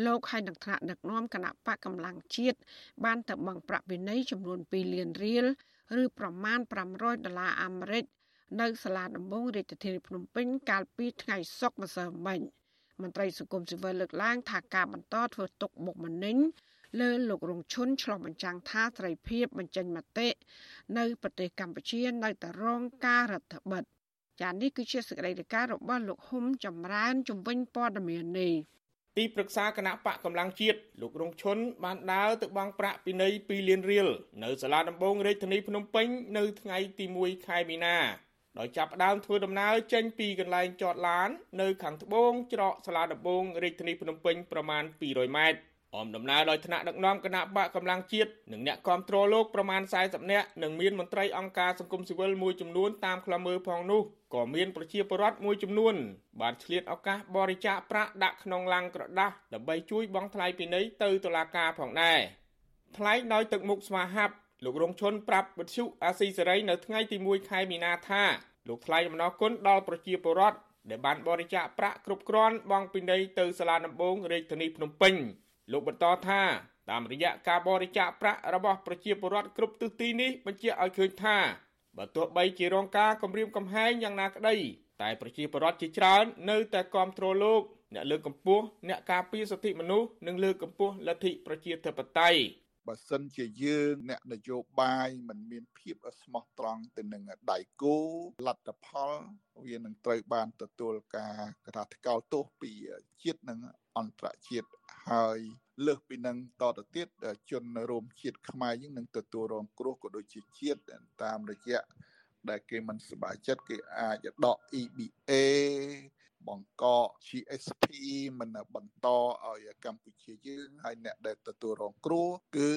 លោកហើយនឹងថ្នាក់ដឹកនាំគណៈបកកម្លាំងជាតិបានទៅបង់ប្រាក់វិន័យចំនួន2លានរៀលឬប្រមាណ500ដុល្លារអាមេរិកនៅសាលាដំបងរាជធានីភ្នំពេញកាលពីថ្ងៃសុក្រម្សិលមិញ មន្ត្រីសង្គមស៊ីវិលលើកឡើងថាការបន្តធ្វើទុកបុកម្នេញលើលោករងឈុនឆ្លោះបញ្ចាំងថាសេរីភាពបញ្ចេញមតិនៅប្រទេសកម្ពុជានៅតែរងការរដ្ឋបិទចានេះគឺជាសេចក្តីរាយការណ៍របស់លោកហ៊ុំចម្រើនជំវិញព័ត៌មាននេះទីប្រឹក្សាគណៈបកកម្លាំងជាតិលោករងឈុនបានដើរទៅបង់ប្រាក់ពិន័យ2លានរៀលនៅសាលាដំបងរាជធានីភ្នំពេញនៅថ្ងៃទី1ខែមីនា ដោយចាប់ផ្ដើមធ្វើដំណើរចេញពីកន្លែងចតឡាន នៅខាងត្បូងច្រកសាលាដំបងរាជធានីភ្នំពេញប្រមាណ200ម៉ែត្រអមដំណើរដោយថ្នាក់ដឹកនាំគណៈបកកម្លាំងជាតិនិងអ្នកគាំទ្រលោកប្រមាណ40នាក់និងមានមន្ត្រីអង្គការសង្គមស៊ីវិលមួយចំនួនតាមខ្លមើផងនោះក៏មានប្រជាពលរដ្ឋមួយចំនួនបានឆ្លៀតឱកាសបរិច្ចាគប្រាក់ដាក់ក្នុងឡាំងក្រដាសដើម្បីជួយបង់ថ្លៃពិន័យទៅតុលាការផងដែរថ្លែងដោយទឹកមុខស្វាហាប់ លោករងឈុនប្រាប់វិទ្យុអាស៊ីសេរីនៅថ្ងៃទី1ខែមីនាថាលោកថ្លែងអំណរគុណដល់ប្រជាពលរដ្ឋដែលបានបរិច្ចាគប្រាក់គ្រប់គ្រាន់បង់ពិន័យទៅសាលាដំបងរាជធានីភ្នំពេញលោកបន្តថាតាមរយៈការបរិច្ចាគប្រាក់របស់ប្រជាពលរដ្ឋគ្រប់ទិសទីនេះបញ្ជាក់ឲ្យឃើញថាបើទោះបីជារងការគំរាមកំហែងយ៉ាងណាក្តីតែប្រជាពលរដ្ឋជាច្រើននៅតែគាំទ្រលោកអ្នកលើកកម្ពស់អ្នកការពារសិទ្ធិមនុស្សនិងលើកកម្ពស់លទ្ធិប្រជាធិបតេយ្យ បើសិនជាយើងអ្នកនយោបាយមិនមានភាពស្មោះត្រង់ទៅនឹងដៃគូលទ្ធផលវានឹងត្រូវបានទទួលការកថាថ្កោលទោសពីជាតិនិងអន្តរជាតិហើយលើសពីនឹងតទៅទៀតជនរួមជាតិខ្មែរយើងនឹងទទួលរងគ្រោះក៏ដូចជាជាតិតាមរយៈដែលគេមិនសប្បាយចិត្តគេអាចដក EBA បង្ក GSP មិនបន្តឲ្យកម្ពុជាយើងហើយអ្នកដែលទទួលរងគ្រោះគឺ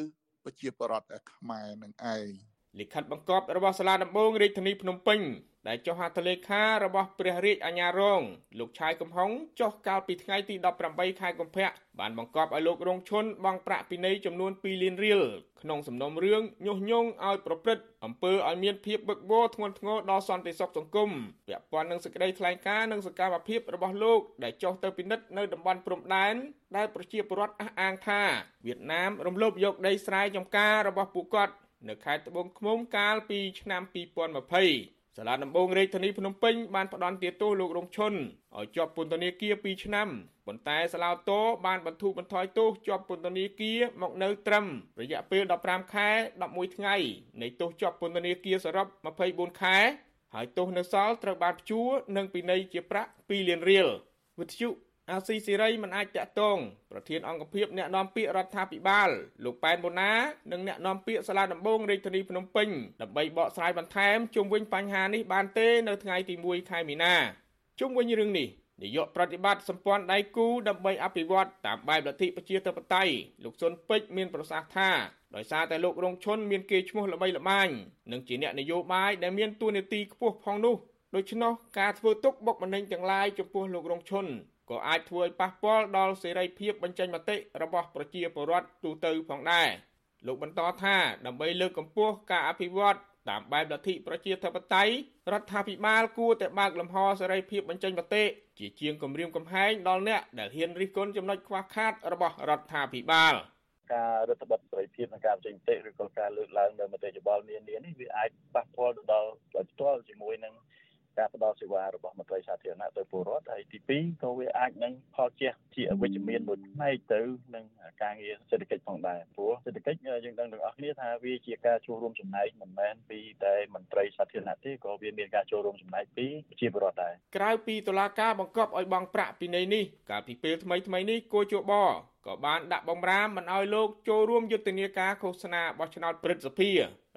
ប្រជាពលរដ្ឋខ្មែរនឹងឯង លិខិតបង្គាប់របស់សាលាដំបងរាជធានីភ្នំពេញដែលចុះហត្ថលេខារបស់ព្រះរាជអាជ្ញារង លោកឆាយកំហុងចុះកាលពីថ្ងៃទី18ខែកុម្ភៈបានបង្គាប់ឲ្យលោករងឈុនបង់ប្រាក់ពិន័យចំនួន2លានរៀលក្នុងសំណុំរឿងញុះញង់ឲ្យប្រព្រឹត្តអំពើឲ្យមានភាពបឹកបោធ្ងន់ធ្ងរដល់សន្តិសុខសង្គមពាក់ព័ន្ធនឹងសេចក្តីថ្លែងការណ៍និងសកម្មភាពរបស់លោកដែលចុះទៅពិនិត្យនៅតំបន់ព្រំដែនដែលប្រជាពលរដ្ឋអះអាងថាវៀតណាមរំលោភយកដីស្រែចម្ការរបស់ពួកគាត់ នៅខេត្តត្បូងឃ្មុំកាលពីឆ្នាំ2020សាលាដំបងរាជធានីភ្នំពេញបានផ្ដន្ទាទោសលោករងឈុនឲ្យជាប់ពន្ធនាគារ2ឆ្នាំប៉ុន្តែសាឡាវតូបានបន្ធូរបន្ថយទោសជាប់ពន្ធនាគារមកនៅត្រឹមរយៈពេល15ខែ11ថ្ងៃនៃទោសជាប់ពន្ធនាគារសរុប24ខែហើយទោសនៅសល់ត្រូវបានព្យួរនិងពិន័យជាប្រាក់2លានរៀលវិទ្យុ អាស៊ីសេរីមិនអាចតាក់ទងប្រធានអង្គភិបអ្នកនាំពាក្យរដ្ឋាភិបាលលោកប៉ែនបូណានិងអ្នកនាំពាក្យសាលាដំបងរាជធានីភ្នំពេញដើម្បីបកស្រាយបន្ថែមជុំវិញបញ្ហានេះបានទេនៅថ្ងៃទី1ខែមីនាជុំវិញរឿងនេះនាយកប្រតិបត្តិសម្ព័ន្ធដៃគូដើម្បីអភិវឌ្ឍតាមបែបលទ្ធិប្រជាធិបតេយ្យលោកសុនពេជ្រមានប្រសាសន៍ថាដោយសារតែលោករងឈុនមានកេរ្តិ៍ឈ្មោះល្បីល្បាញនិងជាអ្នកនយោបាយដែលមានទួនាទីខ្ពស់ផងនោះដូច្នោះការធ្វើទុកបុកម្នេញទាំងឡាយចំពោះលោករងឈុន ក៏អាចធ្វើឲ្យប៉ះពាល់ដល់សេរីភាពបញ្ចេញមតិរបស់ប្រជាពលរដ្ឋទូទៅផងដែរលោកបន្តថាដើម្បីលើកកម្ពស់ការអភិវឌ្ឍតាមបែបលទ្ធិប្រជាធិបតេយ្យរដ្ឋាភិបាលគួរតែបើកលំហសេរីភាពបញ្ចេញមតិជាជាងគម្រាមកំហែងដល់អ្នកដែលហ៊ានរិះគន់ចំណុចខ្វះខាតរបស់រដ្ឋាភិបាលការរដ្ឋបတ်សេរីភាពនិងការបញ្ចេញមតិឬក៏ការលើកឡើងនៅមតិយោបល់នានានេះវាអាចប៉ះពាល់ទៅដល់ផ្ទាល់ជាមួយនឹង ការផ្ដល់សេវារបស់មន្ត្រីសាធារណៈទៅពលរដ្ឋហើយទី2ក៏វាអាចនឹងផលជះជាអវិជ្ជមានមួយផ្នែកទៅនឹងការងារសេដ្ឋកិច្ចផងដែរព្រោះសេដ្ឋកិច្ចយើងដឹងទាំងអស់គ្នាថាវាជាការចូលរួមចំណែកមិនមែនពីតែមន្ត្រីសាធារណៈទេក៏វាមានការចូលរួមចំណែកពីប្រជាពលរដ្ឋដែរក្រៅពីតុលាការបង្គាប់ឲ្យបង់ប្រាក់ពីនៃនេះកាលពីពេលថ្មីថ្មីនេះគូជបក៏បានដាក់បំរាមមិនឲ្យលោកចូលរួមយុទ្ធនាការឃោសនាបោះឆ្នោតព្រឹទ្ធសភា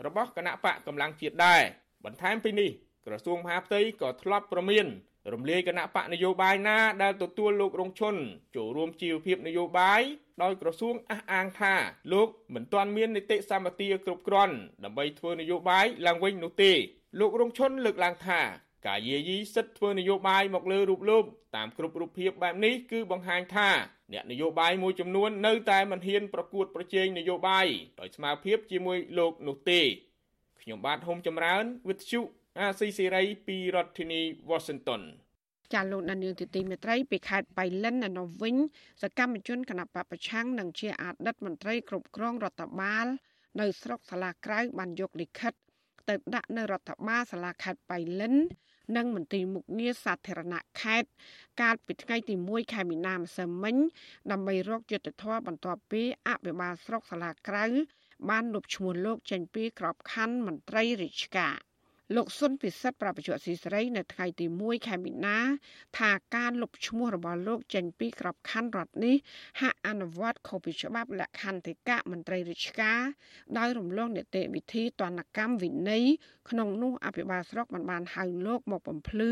របស់គណៈបកកម្លាំងជាតិដែរបន្ថែមពីនេះ ក្រសួងមហាផ្ទៃក៏ធ្លាប់ប្រមានរំលាយគណៈបកនយោបាយណាដែលទទួលលោករងឈុនចូលរួមជីវភាពនយោបាយដោយក្រសួងអះអាងថាលោកមិនទាន់មាននីតិសម្បទាគ្រប់គ្រាន់ដើម្បីធ្វើនយោបាយឡើងវិញនោះទេ លោករងឈុនលើកឡើងថាការយាយីសិទ្ធិធ្វើនយោបាយមកលើរូបលោកតាមគ្រប់រូបភាពបែបនេះគឺបង្ហាញថាអ្នកនយោបាយមួយចំនួននៅតែមិនហ៊ានប្រកួតប្រជែងនយោបាយដោយស្មារភាពជាមួយលោកនោះទេខ្ញុំបាទហុំចម្រើនវិទ្យុ អាស៊ីសេរីពីរដ្ឋធានី Washington ចាលោកដានៀងទីទីមេត្រីពីខេត្តបៃលិននៅវិញសកម្មជនគណៈបពប្រឆាំងនិងជាអតីតមន្ត្រីគ្រប់គ្រងរដ្ឋបាលនៅស្រុកសាលាក្រៅបានយកលិខិត ទៅដាក់នៅរដ្ឋបាលសាលាខេត្តបៃលិន និងមន្ត្រីមុខងារសាធារណៈខេត្តកាលពីថ្ងៃទី1ខែមីនាម្សិលមិញដើម្បីរកយុត្តិធម៌បន្ទាប់ពីអភិបាលស្រុកសាលាក្រៅបានលុបឈ្មោះលោកចេញពីក្របខ័ណ្ឌមន្ត្រីរាជការ លោកសុនពិសិដ្ឋប្រពន្ធស៊ីស្រីនៅថ្ងៃទី1ខែមីនាថាការលុបឈ្មោះរបស់លោកចេញពីក្របខ័ណ្ឌរដ្ឋនេះហាក់អនុវត្តខុសពីច្បាប់លក្ខន្តិកៈមន្ត្រីរាជការដោយរំលងនីតិវិធីទណ្ឌកម្មវិន័យក្នុងនោះអភិបាលស្រុកមិនបានហៅលោកមកបំភ្លឺ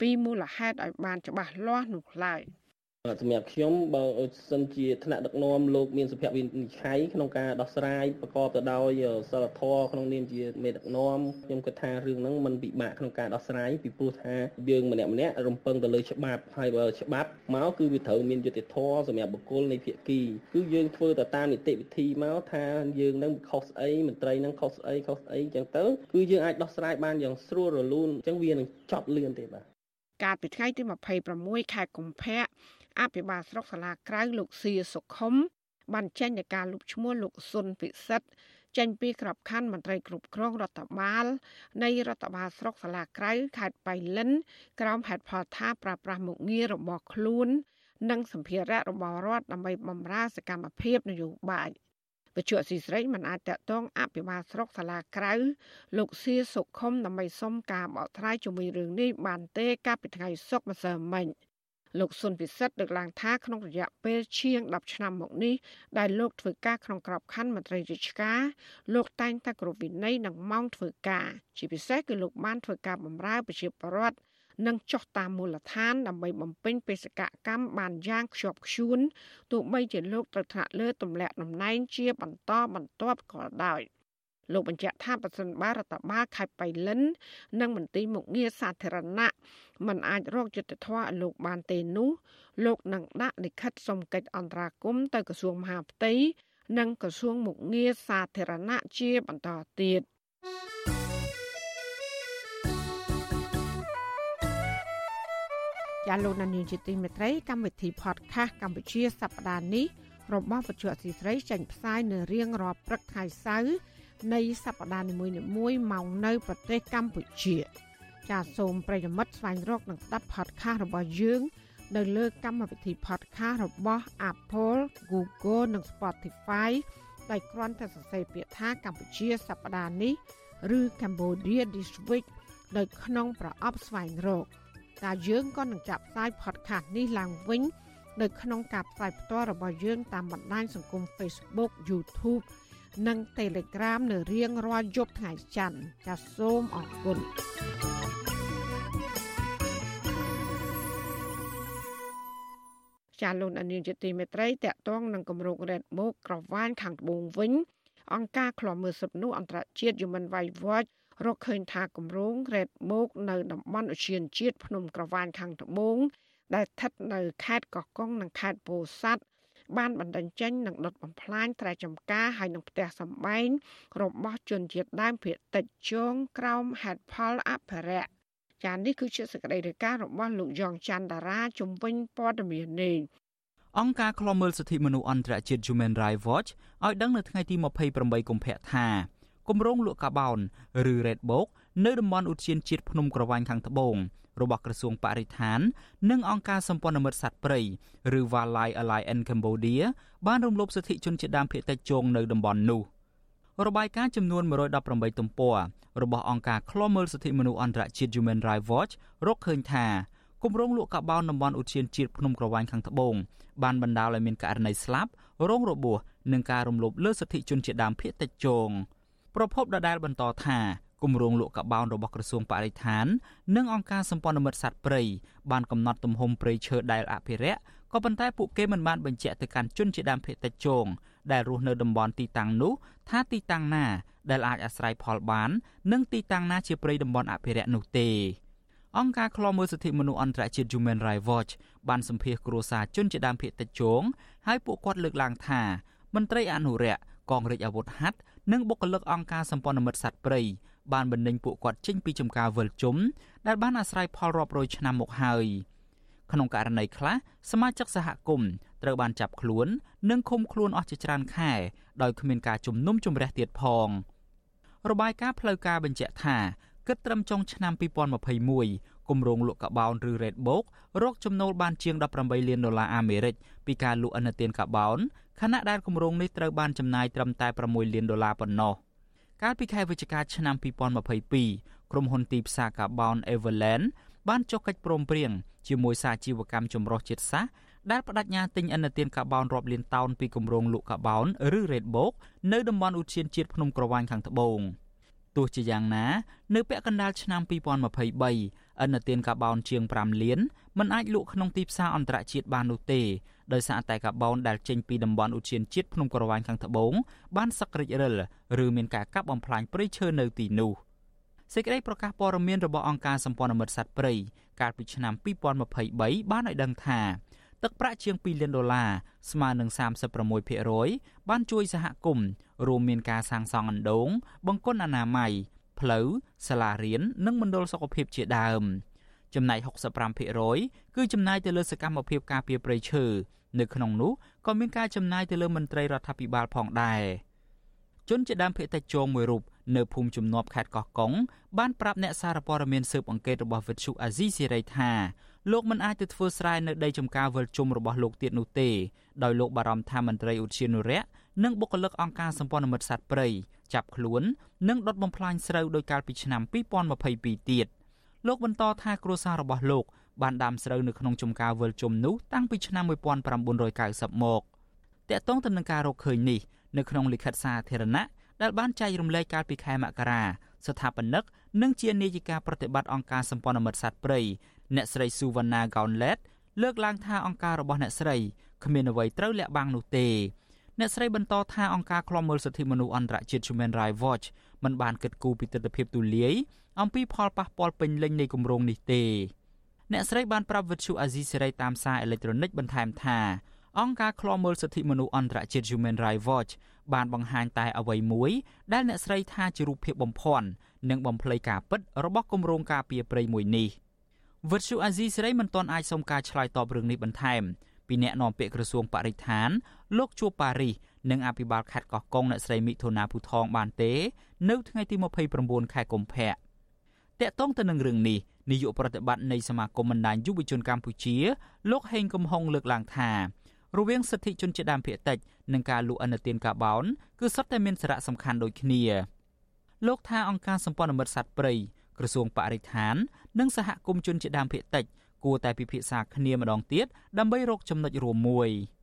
ពីមូលហេតុឲ្យបានច្បាស់លាស់នោះឡើយ។ សម្រាប់ខ្ញុំបើសិនជាថ្នាក់ដឹកនាំលោកមានសុភវិនិច្ឆ័យក្នុងការដោះស្រាយប្រកបទៅដោយសិលធម៌ក្នុងនាមជាមេដឹកនាំខ្ញុំគិតថារឿងហ្នឹងมันពិបាកក្នុងការដោះស្រាយពីព្រោះថាយើងម្នាក់ម្នាក់រំពឹងទៅលើច្បាប់ហើយបើច្បាប់មកគឺវាត្រូវមានយុត្តិធម៌សម្រាប់បុគ្គលនៃភាគីគឺយើងធ្វើទៅតាមនីតិវិធីមកថាយើងនឹងខុសស្អីមន្ត្រីនឹងខុសស្អីខុសស្អីអញ្ចឹងទៅគឺយើងអាចដោះស្រាយបានយ៉ាងស្រួលរលូនអញ្ចឹងវានឹងចប់លឿនទេបាទកាលពីថ្ងៃទី26ខែកុម្ភៈ អភិបាលស្រុកសាលាក្រៅលោកសៀសុខុមបានចេញនៃការលុបឈ្មោះលោកសុនពិសិដ្ឋចេញពីក្របខ័ណ្ឌមន្ត្រីគ្រប់គ្រងរដ្ឋបាលនៃរដ្ឋបាលស្រុកសាលាក្រៅខេត្តបៃលិនក្រោមហេតុផលថាប្រាស្រ័យមុខងាររបស់ខ្លួន និងសម្ភារៈរបស់រដ្ឋដើម្បីបម្រើសកម្មភាពនយោបាយវិជ្ជាស៊ីស្រីមិនអាចតតងអភិបាលស្រុកសាលាក្រៅលោកសៀសុខុមដើម្បីសុំការបកស្រាយជំវិញរឿងនេះបានទេកាលពីថ្ងៃសុក្រម្សិលមិញ។ លោកសុនពិសិដ្ឋលើកឡើងថាក្នុងរយៈពេលជាង10ឆ្នាំមកនេះដែលលោកធ្វើការក្នុងក្របខ័ណ្ឌមន្ត្រីរាជការលោកតែងតែគោរពវិន័យនិងម៉ោងធ្វើការ ជាពិសេសគឺលោកបានធ្វើការបម្រើប្រជាពលរដ្ឋនិងចុះតាមមូលដ្ឋានដើម្បីបំពេញបេសកកម្មបានយ៉ាងខ្ជាប់ខ្ជួនទោះបីជាលោកត្រូវថ្នាក់លើទម្លាក់តំណែងជាបន្តបន្ទាប់ក៏ដោយ លោកបញ្ជាក់ថាប្រសិនបើរដ្ឋបាលខេត្តបៃលិន និងមន្ទីរមុខងារសាធារណៈមិនអាចរកយុត្តិធម៌ឲ្យលោកបានទេនោះលោកនឹងដាក់លិខិតសុំកិច្ចអន្តរាគមន៍ទៅក្រសួងមហាផ្ទៃនិងក្រសួងមុខងារសាធារណៈជាបន្តទៀតជាលោកនានីជាទីមេត្រីកម្មវិធី podcast កម្ពុជាសប្តាហ៍នេះរបស់វិទ្យុអសីស្រីចេញផ្សាយនៅរៀងរាល់ព្រឹកថ្ងៃសៅរ៍ នៃសប្តាហ៍នីមួយៗម៉ោងនៅប្រទេសកម្ពុជាចាសសូមប្រិយមិត្តស្វែងរកនិងស្ដាប់ podcast របស់យើង នៅលើកម្មវិធី podcast របស់ Apple, Google និង Spotify ដោយគ្រាន់តែសរសេរពាក្យថាកម្ពុជាសប្តាហ៍នេះឬ Cambodia this week ដោយក្នុងប្រអប់ស្វែងរកតែយើងក៏នឹងចាប់ផ្សាយ podcast នេះឡើងវិញ នៅក្នុងការផ្សាយផ្ទាល់របស់យើងតាមបណ្ដាញសង្គម Facebook YouTube និង Telegram នៅរៀងរាល់យប់ថ្ងៃច័ន្ទចាសសូមអរគុណចាលោកអនិយជាទីមេត្រីតកតងនឹងគម្រោង Red Book ក្រវ៉ានខាងត្បូងវិញ អង្គការឃ្លាំមើលសិទ្ធិមនុស្សអន្តរជាតិ Human Rights Watch រកឃើញថាគម្រោង Red Book នៅតំបន់ឧទ្យានជាតិភ្នំក្រវ៉ានខាងត្បូងដែលស្ថិតនៅខេត្តកោះកុងនិងខេត្តពោធិ៍សាត់ បានបណ្ដឹងចេញនិងដុតបំផ្លាញត្រែចម្ការហើយនឹងផ្ទះសម្បែងរបស់ជនជាតិដើមភាគតិចជងក្រោមហេតុផលអភិរក្សចានេះគឺជាសេចក្តីរាយការណ៍របស់លោកយ៉ងច័ន្ទតារាជំវិញព័ត៌មាននេះអង្គការឃ្លាំមើលសិទ្ធិមនុស្សអន្តរជាតិ Human Rights Watch ឲ្យដឹងនៅថ្ងៃទី28កុម្ភៈថា គម្រោងលក់កាបោនឬ Red Book នៅតំបន់ឧទ្យានជាតិភ្នំក្រវាញខាងត្បូងរបស់ក្រសួងបរិស្ថាន និងអង្គការសម្ព័ន្ធមិត្តសត្វព្រៃឬ Wildlife Alliance Cambodia បានរំលោភសិទ្ធិជនជាតិដើមភាគតិចជងនៅតំបន់នោះរបាយការណ៍ចំនួន118ទំព័ររបស់អង្គការឃ្លាំមើលសិទ្ធិមនុស្សអន្តរជាតិ Human Rights Watch រកឃើញថាគម្រោងលក់កាបោនតំបន់ឧទ្យានជាតិភ្នំក្រវាញខាងត្បូងបានបណ្ដាលឲ្យមានករណីស្លាប់រងរបួសនិងការរំលោភលើសិទ្ធិជនជាតិដើមភាគតិចជង ប្រពន្ធដដែលបន្តថាគម្រោងលក់កបោនរបស់ក្រសួងបរិស្ថាន និងអង្គការសម្ព័ន្ធមិត្តសត្វព្រៃបានកំណត់ទំហំព្រៃឈើដែលអភិរក្សក៏ប៉ុន្តែពួកគេមិនបានបញ្ជាក់ទៅកាន់ជនជាដើមភាគតិចជងដែលរស់នៅតំបន់ទីតាំងនោះថាទីតាំងណាដែលអាចអាស្រ័យផលបាន និងទីតាំងណាជាព្រៃតំបន់អភិរក្សនោះទេអង្គការឃ្លាំមើលសិទ្ធិមនុស្សអន្តរជាតិ Human Rights Watch បានសម្ភាសគ្រួសារជនជាដើមភាគតិចជងហើយពួកគាត់លើកឡើងថាមន្ត្រីអនុរិយកកងរាជអាវុធហត្ថ និងបុគ្គលិកអង្គការសម្ព័ន្ធមិត្តសត្វព្រៃបានបណ្ដេញពួកគាត់ចេញពីចំការវិលជុំដែលបានអាស្រ័យផលរាប់រយឆ្នាំមកហើយក្នុងករណីខ្លះសមាជិកសហគមន៍ត្រូវបានចាប់ខ្លួន និងឃុំខ្លួនអស់ជាច្រើនខែដោយគ្មានការជំនុំជម្រះទៀតផងរបាយការណ៍ផ្លូវការបញ្ជាក់ថាគិតត្រឹមចុងឆ្នាំ2021 គម្រោងលក់កាបោនឬ Red Book រកចំណូលបានជាង18លានដុល្លារអាមេរិកពីការលក់ឥណទានកាបោនខណៈដែលគម្រោងនេះត្រូវបានចំណាយត្រឹមតែ6លានដុល្លារប៉ុណ្ណោះ។កាលពីខែវិច្ឆិកាឆ្នាំ2022ក្រុមហ៊ុនទីផ្សារកាបូន Everland បានចុះកិច្ចព្រមព្រៀងជាមួយសាជីវកម្មចម្រុះជាតិសាសន៍ដែលបដិញ្ញាទិញឥណទានកាបូនរាប់លានតោនពីគម្រោងលក់កាបូនឬ Red Book នៅតំបន់ឧទ្យានជាតិភ្នំក្រវាញខាងត្បូងទោះជាយ៉ាងណា នៅពាក់កណ្ដាលឆ្នាំ2023 ឥណទានកាបូនជាង5លានមិនអាចលក់ក្នុងទីផ្សារអន្តរជាតិបាននោះទេដោយសារតែកាបូនដែលចេញពីតំបន់ឧទ្យានជាតិភ្នំក្រវាញខាងត្បូងបានសឹករិចរិលឬមានការកាប់បំផ្លាញព្រៃឈើនៅទីនោះសេចក្តីប្រកាសព័ត៌មានរបស់អង្គការសម្ព័ន្ធមិត្តសត្វព្រៃកាលពីឆ្នាំ2023បានឲ្យដឹងថាទឹកប្រាក់ជាង2លានដុល្លារស្មើនឹង36%បានជួយសហគមន៍រួមមានការសាងសង់អណ្ដូងបង្គន់អនាម័យ ផ្លូវសាលារៀននិងមណ្ឌលសុខភាពជាដើមចំណែក65%គឺចំណាយទៅលើសកម្មភាពការពារព្រៃឈើនៅក្នុងនោះក៏មានការចំណាយទៅលើមន្ត្រីរដ្ឋាភិបាលផងដែរជនជាដើមភេតិចជងមួយរូបនៅភូមិជំនប់ខេត្តកោះកុងបានប្រាប់អ្នកសារព័ត៌មានស៊ើបអង្កេតរបស់វិទ្យុអាស៊ីសេរីថាលោកមិនអាចទៅធ្វើស្រែនៅដីចំការវិលជុំរបស់លោកទៀតនោះទេដោយលោកបារម្ភថាមន្ត្រីឧទ្យានុរក្ស និងបុគ្គលិកអង្គការសម្ព័ន្ធមិត្តសត្វព្រៃចាប់ខ្លួននិងដុតបំផ្លាញស្រូវដោយកាលពីឆ្នាំ2022ទៀតលោកបន្តថាគ្រួសាររបស់លោកបានដាំស្រូវនៅក្នុងចំការវិលជុំនោះតាំងពីឆ្នាំ1990មកតកតងទៅនឹងការរកឃើញនេះនៅក្នុងលិខិតសាធារណៈដែលបានចែករំលែកកាលពីខែមករាស្ថាបនិកនិងជានាយិកាប្រតិបត្តិអង្គការសម្ព័ន្ធមិត្តសត្វព្រៃអ្នកស្រីស៊ូវណ្ណាកោនឡេតលើកឡើងថាអង្គការរបស់អ្នកស្រីគ្មានអ្វីត្រូវលាក់បាំងនោះទេ អ្នកស្រីបន្តថាអង្គការឃ្លាំមើលសិទ្ធិមនុស្សអន្តរជាតិ Human Rights Watch មិនបានគិតគូរពីទស្សនវិជ្ជាទូលាយអំពីផលប៉ះពាល់ពេញលេញនៃគម្រោងនេះទេអ្នកស្រីបានប្រាប់វិទ្យុអាស៊ីសេរីតាមសារអេឡិចត្រូនិកបន្ថែមថាអង្គការឃ្លាំមើលសិទ្ធិមនុស្សអន្តរជាតិ Human Rights Watch បានបង្ហាញតែអ្វីមួយដែលអ្នកស្រីថាជារូបភាពបំភាន់និងបំភ្លៃការពិតរបស់គម្រោងការពារព្រៃមួយនេះវិទ្យុអាស៊ីសេរីមិនទាន់អាចសុំការឆ្លើយតបរឿងនេះបន្ថែម ពីអ្នកនាំពាក្យក្រសួងបរិស្ថាន លោកជួបប៉ារីសនិងអភិបាលខេត្តកោះកុងអ្នកស្រីមិថុនាភូថងបានទេ នៅថ្ងៃទី29ខែកុម្ភៈតកតងទៅនឹងរឿងនេះនាយកប្រតិបត្តិនៃសមាគមបណ្ដាញយុវជនកម្ពុជា លោកហេងកំហុងលើកឡើងថារវាងសិទ្ធិជនជាតិដើមភាគតិចនិងការលក់អនុទានកាបោនគឺសុទ្ធតែមានសារៈសំខាន់ដូចគ្នាលោកថាអង្គការសម្ព័ន្ធមិត្តសត្វព្រៃក្រសួងបរិស្ថាន និងសហគមន៍ជនជាតិដើមភាគតិច គួរតែពិភាក្សាគ្នាម្ដងទៀតដើម្បីរកចំណុចរួមមួយ។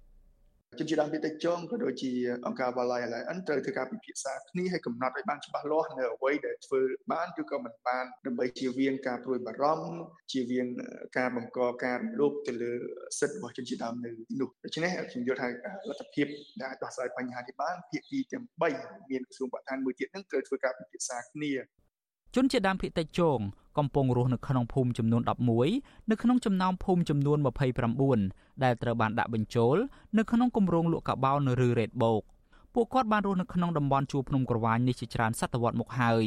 ជនជាតិដើមភាគតិចចុងក៏ដូចជាអង្គការ Wildlife Alliance ត្រូវធ្វើការពិភាក្សាគ្នាឲ្យកំណត់ឲ្យបានច្បាស់លាស់នៅអ្វីដែលធ្វើបានឬក៏មិនបានដើម្បីជៀសវាងការព្រួយបារម្ភជៀសវាងការបង្កការរំលោភទៅលើសិទ្ធិរបស់ជនជាតិដើមនៅនោះដូច្នេះខ្ញុំយល់ថាលទ្ធភាពដែលដោះស្រាយបញ្ហានេះបានភាគីទាំង3មានក្រសួងបរិស្ថានមួយទៀតនឹងត្រូវធ្វើការពិភាក្សាគ្នាជនជាតិដើមភាគតិចជង កំពុងរស់នៅក្នុងភូមិចំនួន11នៅក្នុងចំណោមភូមិចំនួន29ដែលត្រូវបានដាក់បញ្ចូលនៅក្នុងគម្រោងលក់កាបោនឬរ៉េតបូកពួកគាត់បានរស់នៅក្នុងតំបន់ជួរភ្នំក្រវាញនេះជាច្រើនសតវត្សមកហើយ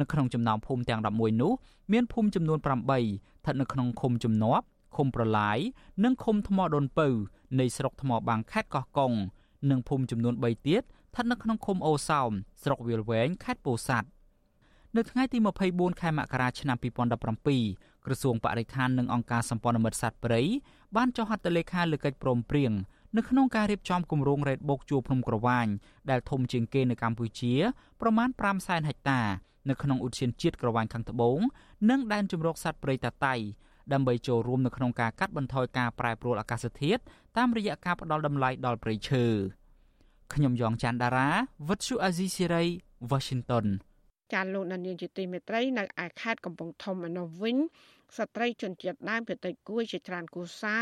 នៅក្នុងចំណោមភូមិទាំង11នោះមានភូមិចំនួន8ស្ថិតនៅក្នុងឃុំជំនាប់ឃុំប្រឡាយនិងឃុំថ្មដូនពៅនៃស្រុកថ្មបាំងខេត្តកោះកុងនិងភូមិចំនួន3ទៀតស្ថិតនៅក្នុងឃុំអូសោមស្រុកវាលវែងខេត្តពោធិ៍សាត់ នៅថ្ងៃទី24ខែមករាឆ្នាំ2017ក្រសួងបរិស្ថាននិងអង្គការសម្ព័ន្ធមិត្តសត្វព្រៃបានចុះហត្ថលេខាលើកិច្ចព្រមព្រៀងនៅក្នុងការរៀបចំគម្រោងរ៉េតបូកជួរភ្នំក្រវាញដែលធំជាងគេនៅកម្ពុជាប្រមាណ5សែនហិកតានៅក្នុងឧទ្យានជាតិក្រវាញខាងត្បូងនិងដែនជម្រកសត្វព្រៃតាតៃដើម្បីចូលរួមនៅក្នុងការកាត់បន្ថយការប្រែប្រួលអាកាសធាតុតាមរយៈការផ្ដល់តម្លៃដល់ព្រៃឈើខ្ញុំយ៉ងច័ន្ទដារាវិទ្យុអាស៊ីសេរី Washington ចាលោកនាយកជាទីមេត្រីនៅឯខេត្តកំពង់ធំឯនោះវិញស្ត្រីជនជាតិដើមភាគតិចគួយជាច្រើនគូសា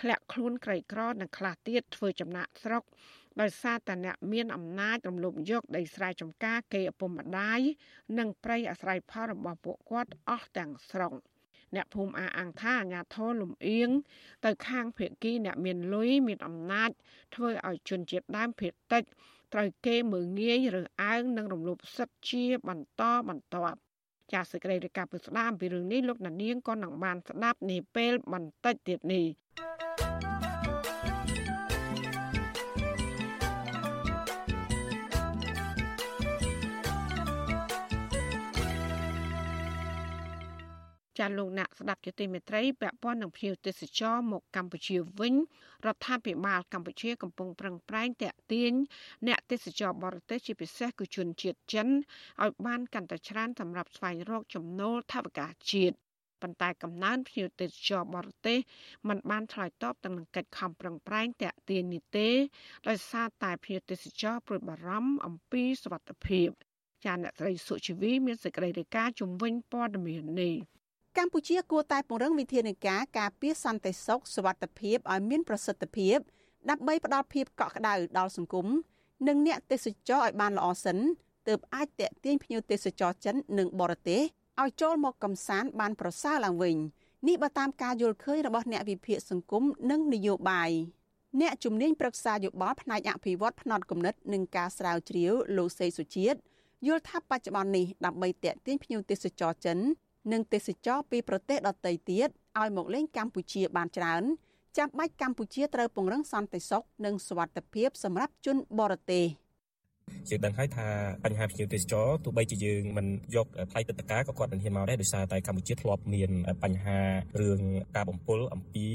ធ្លាក់ខ្លួនក្រីក្រនិងខ្លះទៀតធ្វើចំណាក់ស្រុកដោយសារតែអ្នកមានអំណាចរំលោភយកដីស្រែចម្ការគេឪពុកម្ដាយនិងប្រៃអាស្រ័យផលរបស់ពួកគាត់អស់ទាំងស្រុងអ្នកភូមិអះអាងថាអាញាធរលំអៀងទៅខាងភៀកគីអ្នកមានលុយមានអំណាចធ្វើឲ្យជនជាតិដើមភាគតិច ត្រូវគេមើងងាយឬអើងនិងរំលោភសិទ្ធិជាបន្តបន្ទាប់ចាសសេចក្តីរាយការណ៍ពីស្ដាមពីរឿងនេះលោកណានៀងក៏នឹងបានស្ដាប់នាពេលបន្តិចទៀតនេះ ចាលោកអ្នកស្ដាប់ជាទីមេត្រីពាក់ព័ន្ធនឹងភ្ញៀវទេសចរមកកម្ពុជាវិញរដ្ឋាភិបាលកម្ពុជាកំពុងប្រឹងប្រែងតាក់ទាញអ្នកទេសចរបរទេសជាពិសេសគឺជនជាតិចិនឲ្យបានកាន់តែច្រើនសម្រាប់ស្វែងរកចំណូលថវិកាជាតិប៉ុន្តែកំណើនភ្ញៀវទេសចរបរទេសมันបានឆ្លើយតបទៅនឹងកិច្ចខំប្រឹងប្រែងតាក់ទាញនេះទេដោយសារតែភ្ញៀវទេសចរព្រួយបារម្ភអំពីសុវត្ថិភាពចាអ្នកស្រីសុជីវីមានសេចក្តីរាយការណ៍ជំវិញព័ត៌មាននេះ កម្ពុជាគួរតែពង្រឹងវិធានការការពារសន្តិសុខសុវត្ថិភាពឲ្យមានប្រសិទ្ធភាពដើម្បីផ្ដល់ភាពកក់ក្ដៅដល់សង្គមនិងអ្នកទេសចរឲ្យបានល្អសិនទើបអាចតេទៀងភ្ញៀវទេសចរចិននិងបរទេសឲ្យចូលមកកំសាន្តបានប្រសើរឡើងវិញនេះបើតាមការយល់ឃើញរបស់អ្នកវិភាគសង្គមនិងនយោបាយអ្នកជំនាញប្រឹក្សាយោបល់ផ្នែកអភិវឌ្ឍផ្នត់គំនិតនិងការស្រាវជ្រាវលោកសេសុជាតិយល់ថាបច្ចុប្បន្ននេះដើម្បីតេទៀងភ្ញៀវទេសចរចិន និងទេសចរពីប្រទេសដទៃទៀតឲ្យមកលេងកម្ពុជាបានច្រើនចាំបាច់កម្ពុជាត្រូវពង្រឹងសន្តិសុខនិងសុវត្ថិភាពសម្រាប់ជនបរទេស។ យើងដឹងហើយថាបញ្ហាភ្ញៀវទេសចរទោះបីជាយើងមិនយកថ្លៃទឹកតកាក៏គាត់មិនហ៊ានមកដែរដោយសារតែកម្ពុជាធ្លាប់មានបញ្ហារឿងការបំពុលអំពី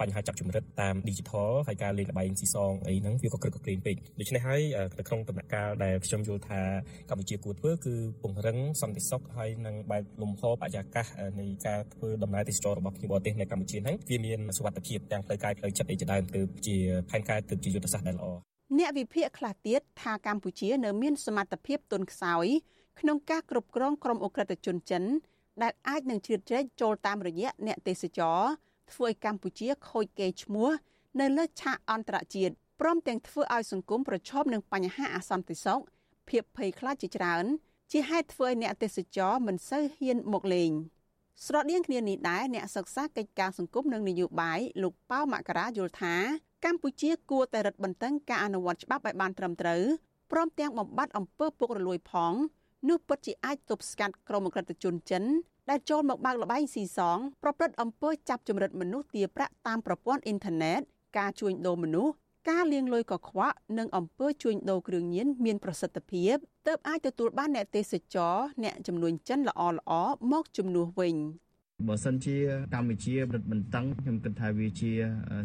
បញ្ហាចាប់ជំរិតតាម digital ហើយការលេងល្បែងស៊ីសងអីហ្នឹងវាក៏ក្រឹកក្រែងពេកដូច្នេះហើយនៅក្នុងដំណាក់កាលដែលខ្ញុំយល់ថាកម្ពុជាគួរធ្វើគឺពង្រឹងសន្តិសុខហើយនឹងបែបលំហបរិយាកាសនៃការធ្វើដំណើរទេសចររបស់ភ្ញៀវបរទេសនៅកម្ពុជាហ្នឹងវាមានសុវត្ថិភាពទាំងផ្លូវកាយផ្លូវចិត្តអីជាដើមទើបជាផែនការទើបជាយុទ្ធសាស្ត្រដែលល្អ អ្នកវិភាគខ្លះទៀតថាកម្ពុជានៅមានសមត្ថភាពទន់ខ្សោយក្នុងការគ្រប់គ្រងក្រុមអ ுக ្រិតជនចិន ដែលអាចនឹងជ្រៀតជ្រែកចូលតាមរយៈអ្នកទេសចរធ្វើឲ្យកម្ពុជាខូចកេរ្តិ៍ឈ្មោះនៅលើឆាកអន្តរជាតិព្រមទាំងធ្វើឲ្យសង្គមប្រឈមនឹងបញ្ហាអសន្តិសុខភាពភ័យខ្លាចជាច្រើន ជាហេតុធ្វើឲ្យអ្នកទេសចរមិនសូវហ៊ានមកលេងស្រដៀងគ្នានេះដែរអ្នកសិក្សាកិច្ចការសង្គមនិងនយោបាយលោកប៉ៅមករាយល់ថា កម្ពុជាគួរតែរឹតបន្តឹងការអនុវត្តច្បាប់ឲ្យបានត្រឹមត្រូវព្រមទាំងបំបត្តិអំពើពុករលួយផងនោះពិតជាអាចទប់ស្កាត់ក្រុមអក្រិតជនចិនដែលចូលមកបើកលបែងស៊ីសងប្រព្រឹត្តអំពើចាប់ចម្រិតមនុស្សទាប្រាក់តាមប្រព័ន្ធអ៊ីនធឺណិតការជួញដូរមនុស្សការលាងលុយកខ្វក់និងអំពើជួញដូរគ្រឿងញៀនមានប្រសិទ្ធភាពទើបអាចទទួលបានអ្នកទេសចរអ្នកចំនួនចិនល្អល្អមកជំនួសវិញ។ បើសិនជាកម្ពុជាបិទបន្តឹងខ្ញុំគិតថាវាជា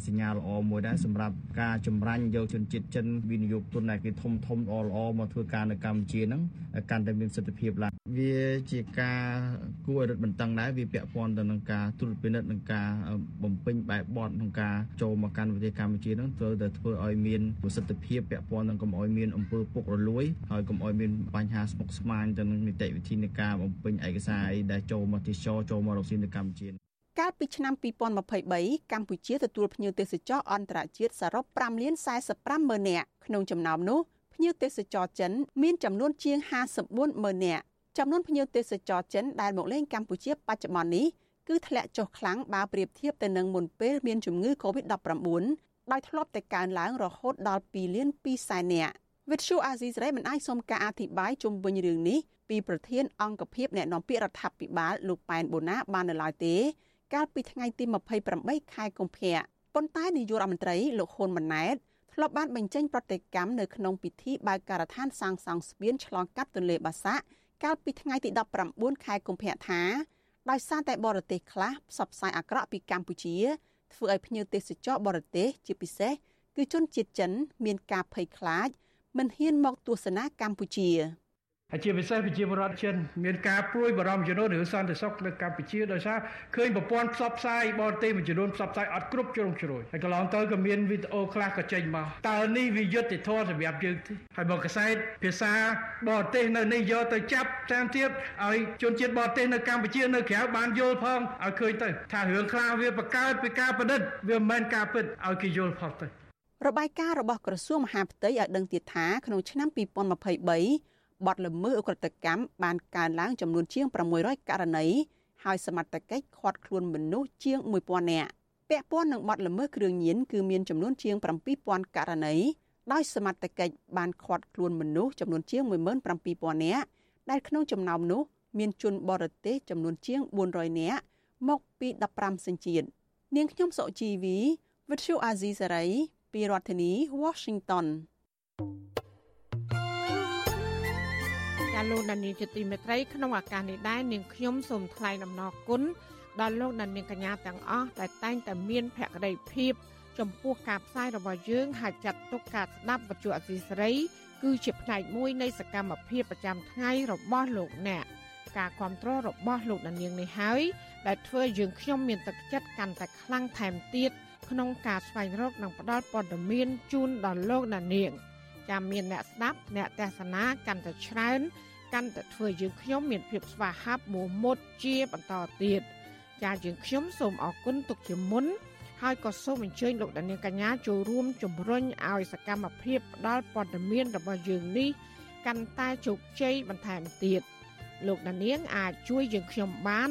សញ្ញាល្អមួយដែរសម្រាប់ការចម្រាញ់យកជនជាតិចិនវិនិយោគទុនដែលគេធំធំល្អល្អមកធ្វើការនៅកម្ពុជាហ្នឹងកាន់តែមានសិទ្ធិភាពឡើងវាជាការគួរឲ្យរឹតបន្តឹងដែរវាពាក់ព័ន្ធទៅនឹងការត្រួតពិនិត្យនិងការបំពេញបែបបទក្នុងការចូលមកកាន់ប្រទេសកម្ពុជាហ្នឹងត្រូវតែធ្វើឲ្យមានប្រសិទ្ធភាពពាក់ព័ន្ធនឹងកុំឲ្យមានអំពើពុករលួយហើយកុំឲ្យមានបញ្ហាស្មុគស្មាញទៅនឹងនីតិវិធីនៃការបំពេញឯកសារអីដែលចូលមកទេសចរចូលមករកស៊ីនៅកម្ពុជាកាលពីឆ្នាំ2023កម្ពុជាទទួលភ្ញៀវទេសចរអន្តរជាតិសរុប5លាន45ម៉ឺននាក់ក្នុងចំណោមនោះភ្ញៀវទេសចរចិនមានចំនួនជាង54ម៉ឺននាក់ចំនួនភ្ញៀវទេសចរចិនដែលមកលេងកម្ពុជាបច្ចុប្បន្ននេះគឺធ្លាក់ចុះខ្លាំងបើប្រៀបធៀបទៅនឹងមុនពេលមានជំងឺ Covid-19 ដោយធ្លាប់តែកើនឡើងរហូតដល់2លាន2សែននាក់ វិទ្យុអាស៊ីសេរីមិនអាចសុំការអធិប្បាយជុំវិញរឿងនេះពីប្រធានអង្គភិបអ្នកនាំពាក្យរដ្ឋាភិបាលលោកប៉ែនបូណាបាននៅឡើយទេ កាលពីថ្ងៃទី28ខែកុម្ភៈប៉ុន្តែនាយករដ្ឋមន្ត្រីលោកហ៊ុនម៉ាណែតធ្លាប់បានបញ្ចេញប្រតិកម្មនៅក្នុងពិធីបើកការដ្ឋានសាងសង់ស្ពានឆ្លងកាត់ទន្លេបាសាក់កាលពីថ្ងៃទី19ខែកុម្ភៈថាដោយសារតែបរទេសខ្លះផ្សព្វផ្សាយអាក្រក់ពីកម្ពុជាធ្វើឲ្យភ្ញៀវទេសចរបរទេសជាពិសេសគឺជនជាតិចិន មានការភ័យខ្លាច មិនហ៊ានមកទស្សនាកម្ពុជាហើយជាពិសេសប្រជាពលរដ្ឋចិនមានការព្រួយបារម្ភចំនួនរឿងសន្តិសុខនៅកម្ពុជាដោយសារឃើញប្រព័ន្ធផ្សព្វផ្សាយបរទេសមួយចំនួនផ្សព្វផ្សាយអត់គ្រប់ជ្រុងជ្រោយហើយកន្លងទៅក៏មានវីដេអូខ្លះក៏ចេញមកតើនេះវាយុត្តិធម៌សម្រាប់យើងទេហើយមកកសែតភាសាបរទេសនៅនេះយកទៅចាប់តាមទៀតឲ្យជនជាតិបរទេសនៅកម្ពុជានៅក្រៅបានយល់ផងឲ្យឃើញទៅថារឿងខ្លះវាបង្កើតពីការប្រឌិតវាមិនមែនការពិតឲ្យគេយល់ផងទៅ របាយការណ៍របស់ក្រសួងមហាផ្ទៃឲ្យដឹងទៀតថាក្នុងឆ្នាំ2023បទល្មើសអ ுக ្រិតកម្មបានកើនឡើងចំនួនជាង600ករណីហើយសមត្ថកិច្ចឃាត់ខ្លួនមនុស្សជាង1000នាក់ពាក់ព័ន្ធនឹងបទល្មើសគ្រឿងញៀនគឺមានចំនួនជាង7000ករណីដោយសមត្ថកិច្ចបានឃាត់ខ្លួនមនុស្សចំនួនជាង17000នាក់ដែលក្នុងចំណោមនោះមានជនបរទេសចំនួនជាង400នាក់មកពី15សញ្ជាតិនាងខ្ញុំសុជីវីវិទ្យុអាស៊ីសេរី ពីរដ្ឋធានី Washington ចាលោកដានីជាទីមេត្រីក្នុងឱកាសនេះដែរនាងខ្ញុំសូមថ្លែងអំណរគុណដល់លោកដានីកញ្ញាទាំងអស់ដែលតែងតែមានភក្ដីភាព ចំពោះការផ្សាយរបស់យើងហើយចាត់ទុកការស្ដាប់វិទ្យុអសីសេរី គឺជាផ្នែកមួយនៃសកម្មភាពប្រចាំថ្ងៃរបស់លោកអ្នកការគ្រប់គ្រងរបស់លោកដានីងនេះហើយដែលធ្វើយើងខ្ញុំមានទឹកចិត្តកាន់តែខ្លាំងថែមទៀត ក្នុងការស្វែងរកនិងផ្តល់ព័ត៌មានជូនដល់លោកដានីងចាំមានអ្នកស្ដាប់អ្នកទេសនាកាន់តែច្រើនកាន់តែធ្វើយើងខ្ញុំមានភាពស្វាហាប់មោះមុតជាបន្តទៀតចាយើងខ្ញុំសូមអរគុណទុកជាមុនហើយក៏សូមអញ្ជើញលោកដានៀងកញ្ញាចូលរួមជំរុញឲ្យសកម្មភាពផ្ដល់ព័ត៌មានរបស់យើងនេះកាន់តែជោគជ័យបន្ថែមទៀតលោកដានៀងអាចជួយយើងខ្ញុំបាន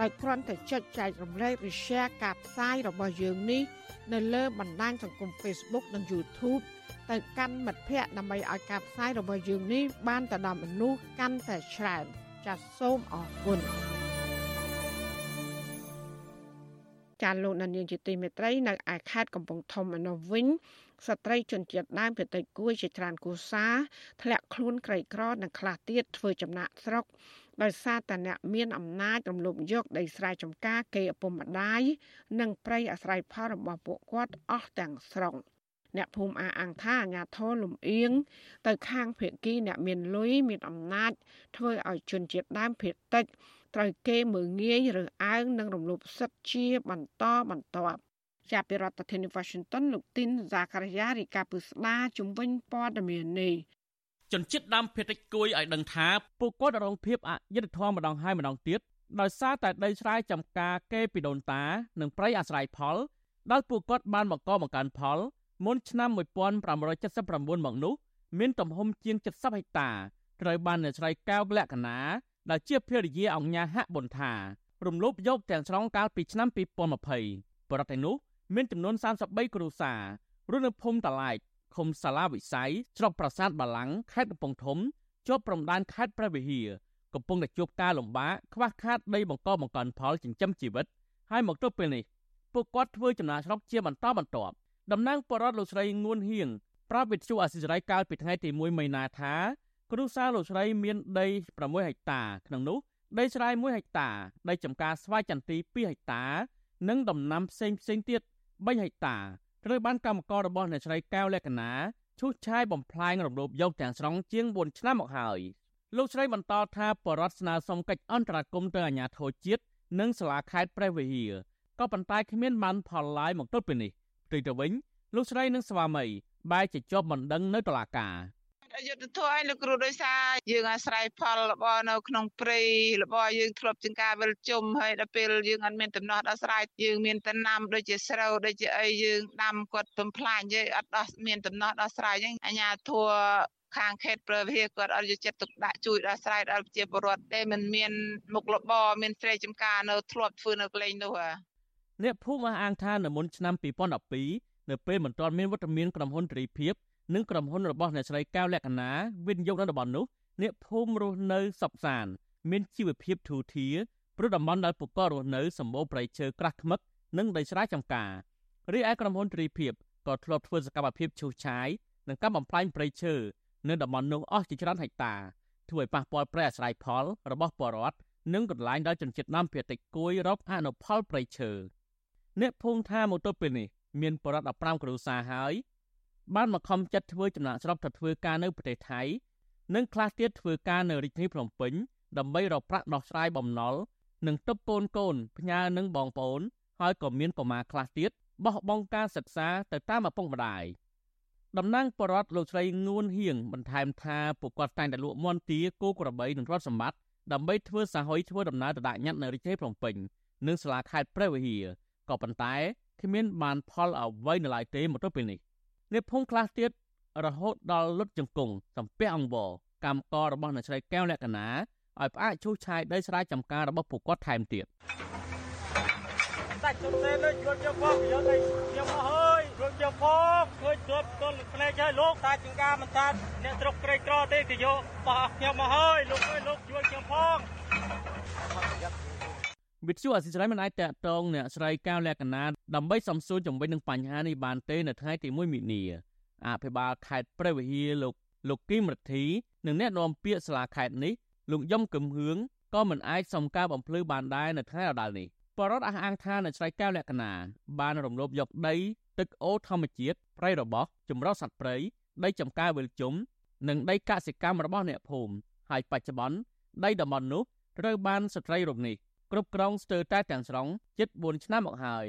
ដោយគ្រាន់តែចុចចែករំលែកឬ share ការផ្សាយរបស់យើងនេះនៅលើបណ្ដាញសង្គម Facebook និង YouTube ទៅកាន់មិត្តភ័ក្តិដើម្បីឲ្យការផ្សាយរបស់យើងនេះបានទៅដល់មនុស្សកាន់តែច្រើនចាសសូមអរគុណចាលោកនានីជាទីមេត្រីនៅឯខេត្តកំពង់ធំឯនោះវិញស្ត្រីជនជាតិដើមភាគតិចគួយជាច្រើនគូសាធ្លាក់ខ្លួនក្រីក្រនិងខ្លះទៀតធ្វើចំណាក់ស្រុក ដោយសារតែអ្នកមានអំណាចរំលោភយកដីស្រែចម្ការគេឪពុកម្ដាយនិងប្រៃអាស្រ័យផលរបស់ពួកគាត់អស់ទាំងស្រុង។អ្នកភូមិអះអាងថាអាញាធរលំអៀងទៅខាងភៀកគីអ្នកមានលុយមានអំណាចធ្វើឲ្យជនជាតិដើមភៀកតិចត្រូវគេមើងងាយឬអើងនិងរំលោភសិទ្ធិជាបន្តបន្ទាប់ចាប់ពីរដ្ឋធានី Washington លោកទីនហ្សាការីយ៉ារីកាពឹស្ដាជំវិញព័ត៌មាននេះ ជនជាតិដើមភាគតិចគួយឲ្យដឹងថាពួកគាត់រងភាពអយុត្តិធម៌ម្ដងហើយម្ដងទៀតដោយសារតែដីស្រែចម្ការគេពីដូនតា និងប្រៃអាស្រ័យផលដោយពួកគាត់បានបង្កបង្កើនផលមុនឆ្នាំ1579មកនោះមានទំហំជាង70ហិកតាត្រូវបានអ្នកស្រីកែវលក្ខណាដែលជាភរិយាអង្គញាហៈប៊ុនថារំលោភយកទាំងស្រុងកាលពីឆ្នាំ2020ប្រទេសនោះមានចំនួន33គ្រួសាររស់នៅភូមិតាឡែក ឃុំសាឡាវិស័យស្រុកប្រាសាទបាឡាំងខេត្តកំពង់ធំជាប់ព្រំដែនខេត្តព្រះវិហារកំពុងតែជួបការលំបាកខ្វះខាតដីបង្កបង្កើនផលចិញ្ចឹមជីវិតហើយមកទល់ពេលនេះពួកគាត់ធ្វើចំណាកស្រុកជាបន្តបន្ទាប់តំណាងបរដ្ឋលោកស្រីងួនហៀងប្រាប់វិទ្យុអាស៊ីសេរីកាលពីថ្ងៃទី1មីនាថាគ្រួសារលោកស្រីមានដី6ហិកតាក្នុងនោះដីស្រែ1ហិកតាដីចម្ការស្វាយចន្ទី2ហិកតា និងដំណាំផ្សេងផ្សេងទៀត3ហិកតា ត្រូវបានកម្មកររបស់អ្នកស្រីកែវលក្ខណាឈូសឆាយបំផ្លាញរំលោភយកទាំងស្រុងជាង4ឆ្នាំមកហើយលោកស្រីបន្តថាបរដ្ឋស្នើសុំកិច្ចអន្តរាគមន៍ទៅអាជ្ញាធរជាតិនិងសាលាខេត្តព្រះវិហារក៏ប៉ុន្តែគ្មានបានផលឡាយមកទល់ពេលនេះផ្ទុយទៅវិញលោកស្រីនិងស្វាមីបែរជាជាប់បណ្ដឹងនៅតុលាការ អយុធធម៌ឲ្យលោកគ្រូដោយសារយើងអាស្រ័យផលរបស់នៅក្នុងព្រៃរបស់យើងធ្លាប់ជាងការវិលជុំហើយដល់ពេលយើងអត់មានដំណោះដល់ស្រ័យយើងមានតំណាំដូចជាស្រូវដូចជាអីយើងដាំគាត់ពំផ្លាញយើងអត់ដោះមានដំណោះដល់ស្រ័យអញ្ចឹងអាញាធัวខាងខេត្តព្រះវិហារគាត់អត់យកចិត្តទុកដាក់ជួយដល់ស្រ័យដល់ប្រជាពលរដ្ឋតែមិនមានមុខរបរមានស្រែចម្ការនៅធ្លាប់ធ្វើនៅកន្លែងនោះហ៎អ្នកភូមិអះអាងថានៅមុនឆ្នាំ2012នៅពេលមិនទាន់មានវត្តមានក្រុមហ៊ុនទ្រីភិប និងក្រុមហ៊ុនរបស់អ្នកស្រីកៅលក្ខណាវិនិយោគនៅតំបន់នោះអ្នកភូមិរស់នៅសពសាន មានជីវភាពធូរធារព្រោះតំបន់ដែលពួកគាត់រស់នៅសម្បូរព្រៃឈើក្រាស់ខ្មឹកនិងដីស្រែចម្ការរីឯក្រុមហ៊ុនទ្រីភិបក៏ធ្លាប់ធ្វើសកម្មភាពឈូសឆាយនិងកាប់បំផ្លាញព្រៃឈើនៅតំបន់នោះអស់ជាច្រើនហិកតាធ្វើឲ្យប៉ះពាល់ប្រៃអាស្រ័យផលរបស់ពលរដ្ឋនិងកន្លែងដែលជនជាតិដើមភាគតិចគួយរកអនុផលព្រៃឈើអ្នកភូមិថាមកទល់ពេលនេះមានបរិវត្ត15គ្រួសារហើយ បានមកខំចិត្តធ្វើចំណាក់ស្រុកទៅធ្វើការនៅប្រទេសថៃនិងខ្លះទៀតធ្វើការនៅរាជធានីភ្នំពេញដើម្បីរកប្រាក់ដោះស្រាយបំណុលនិងទប់កូនកូនផ្ញើនឹងបងប្អូនហើយក៏មានប្រមាខ្លះទៀតបោះបង់ការសិក្សាទៅតាមឪពុកម្ដាយតំណាងបរដ្ឋលោកស្រីងួនហៀងបន្ថែមថាពួកគាត់តែងតែលក់មន់ទាគោក្របីនិងរថសម្បត្តិដើម្បីធ្វើសហយធ្វើដំណើរទៅដាក់ញត្តិនៅរាជធានីភ្នំពេញនិងសាលាខេត្តព្រះវិហារក៏ប៉ុន្តែគ្មានបានផលអ្វីនៅឡើយទេមកទល់ពេលនេះ អ្នកភូមិខ្លះទៀតរហូតដល់លុតជង្គង់សំពះអង្វរកម្មកររបស់អ្នកស្រីកែវលក្ខណាឲ្យផ្អាកឈូសឆាយដីស្រែចម្ការរបស់ពួកគាត់ថែមទៀតដាច់ជុំទេលើជួលយកផងយកដីយកមកហើយជួលយកផងឃើញទប់ទល់ផ្លែហើយលោកតាចង្ការមិនតាអ្នកស្រុកក្រីក្រទេគេយកបោះខ្ញុំមកហើយលោកអើយលោកជួលខ្ញុំផង វិទ្យុអសិរ័យមិនអាចតកតងអ្នកស្រីកៅលក្ខណាដើម្បីសំសួរជំវិញនឹងបញ្ហានេះបានទេនៅថ្ងៃទី1មិនិនាអភិបាលខេត្តព្រះវិហារលោកលោកគីមរទ្ធីនិងអ្នកនាំពាក្យសាលាខេត្តនេះលោកយំកឹមហឿងក៏មិនអាចសុំការបំភ្លឺបានដែរនៅថ្ងៃដដែលនេះបរដ្ឋអះអាងថាអ្នកស្រីកៅលក្ខណាបានរំលោភយកដីទឹកអូរធម្មជាតិព្រៃរបោះចម្រុះសត្វព្រៃដីចំការវិលជុំនិងដីកសិកម្មរបស់អ្នកភូមិហើយបច្ចុប្បន្នដីតំបន់នោះត្រូវបានស្ត្រីរូបនេះ គ្រប់គ្រងស្ទើរតែទាំងស្រុងជិត4ឆ្នាំមកហើយ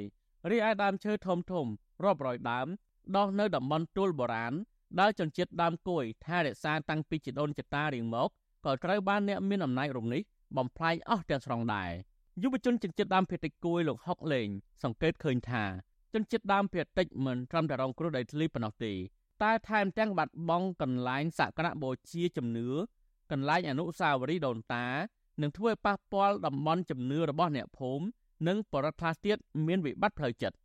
រីឯដើមឈើធំធំរាប់រយដើមដុះនៅតំបន់ទួលបុរាណដែលជនជាតិដើមគួយថែរក្សាតាំងពីជីដូនចតារៀងមកក៏ត្រូវបានអ្នកមានអំណាចរំនេះបំផ្លាញអស់ទាំងស្រុងដែរយុវជនជនជាតិដើមភាគតិចគួយលោកហុកលេងសង្កេតឃើញថាជនជាតិដើមភាគតិចមិនត្រឹមតែរងគ្រោះដោយធ្លីប៉ុណ្ណោះទេតែថែមទាំងបាត់បង់កន្លែងសក្ការៈបូជាជំនឿកន្លែងអនុស្សាវរីយ៍ដូនតា នឹងធ្វើឲ្យប៉ះពាល់តំបន់ជំនឿរបស់អ្នកភូមិនិងបរិបទខ្លះទៀតមានវិបត្តិផ្លូវចិត្ត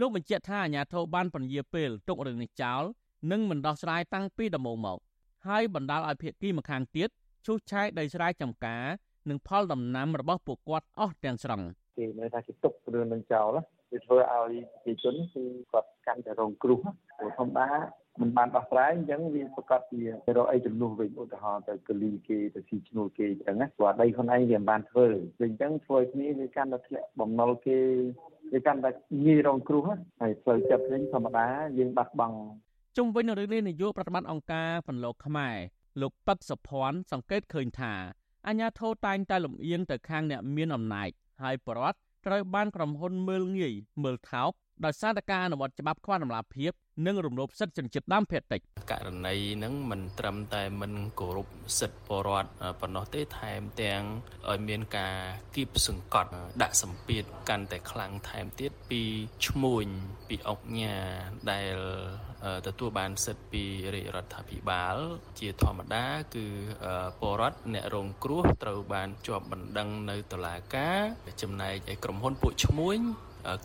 លោកបញ្ជាក់ថាអាញាធរបានពន្យាពេលទុករឿងនេះចោលនិងមិនដោះស្រាយតាំងពីដំបូងមកហើយបណ្ដាលឲ្យភាគីម្ខាងទៀតឈូសឆាយដីស្រែចម្ការនិងផលដំណាំរបស់ពួកគាត់អស់ទាំងស្រុងគេនៅថាគេទុករឿងនឹងចោលវាធ្វើឲ្យប្រជាជនគឺគាត់កាន់តែរងគ្រោះព្រោះធម្មតា មិនបានដោះស្រាយអញ្ចឹងវាប្រកាសជារកអីជំនួសវិញឧទាហរណ៍ទៅកលីគេទៅស៊ីឈ្នួលគេអញ្ចឹងណាព្រោះដីខ្លួនឯងវាមិនបានធ្វើវាអញ្ចឹងធ្វើឲ្យគ្នាវាកាន់តែធ្លាក់បំណុលគេវាកាន់តែងាយរងគ្រោះហើយផ្លូវចិត្តវិញធម្មតាយើងបាត់បង់ជុំវិញនឹងរឿងនេះនាយកប្រតិបត្តិអង្គការពន្លកខ្មែរលោកប៉ឹកសុភ័ណ្ឌសង្កេតឃើញថាអាញាធរតែងតែលំអៀងទៅខាងអ្នកមានអំណាចហើយប្រវត្តិត្រូវបានក្រុមហ៊ុនមើលងាយមើលថោកដោយសារតែការអនុវត្តច្បាប់ខ្វះតម្លាភាព និងរំលោភសិទ្ធិជនជាតិដើមភាគតិចករណីហ្នឹងមិនត្រឹមតែមិនគោរពសិទ្ធិពលរដ្ឋប៉ុណ្ណោះទេថែមទាំងឲ្យមានការគៀបសង្កត់ដាក់សម្ពាធកាន់តែខ្លាំងថែមទៀតពីឈ្មួញពីអង្គញាដែលទទួលបានសិទ្ធិពីរាជរដ្ឋាភិបាល ជាធម្មតាគឺពលរដ្ឋអ្នករងគ្រោះត្រូវបានជាប់បណ្ដឹងនៅតុលាការចំណែកឯក្រុមហ៊ុនពួកឈ្មួញ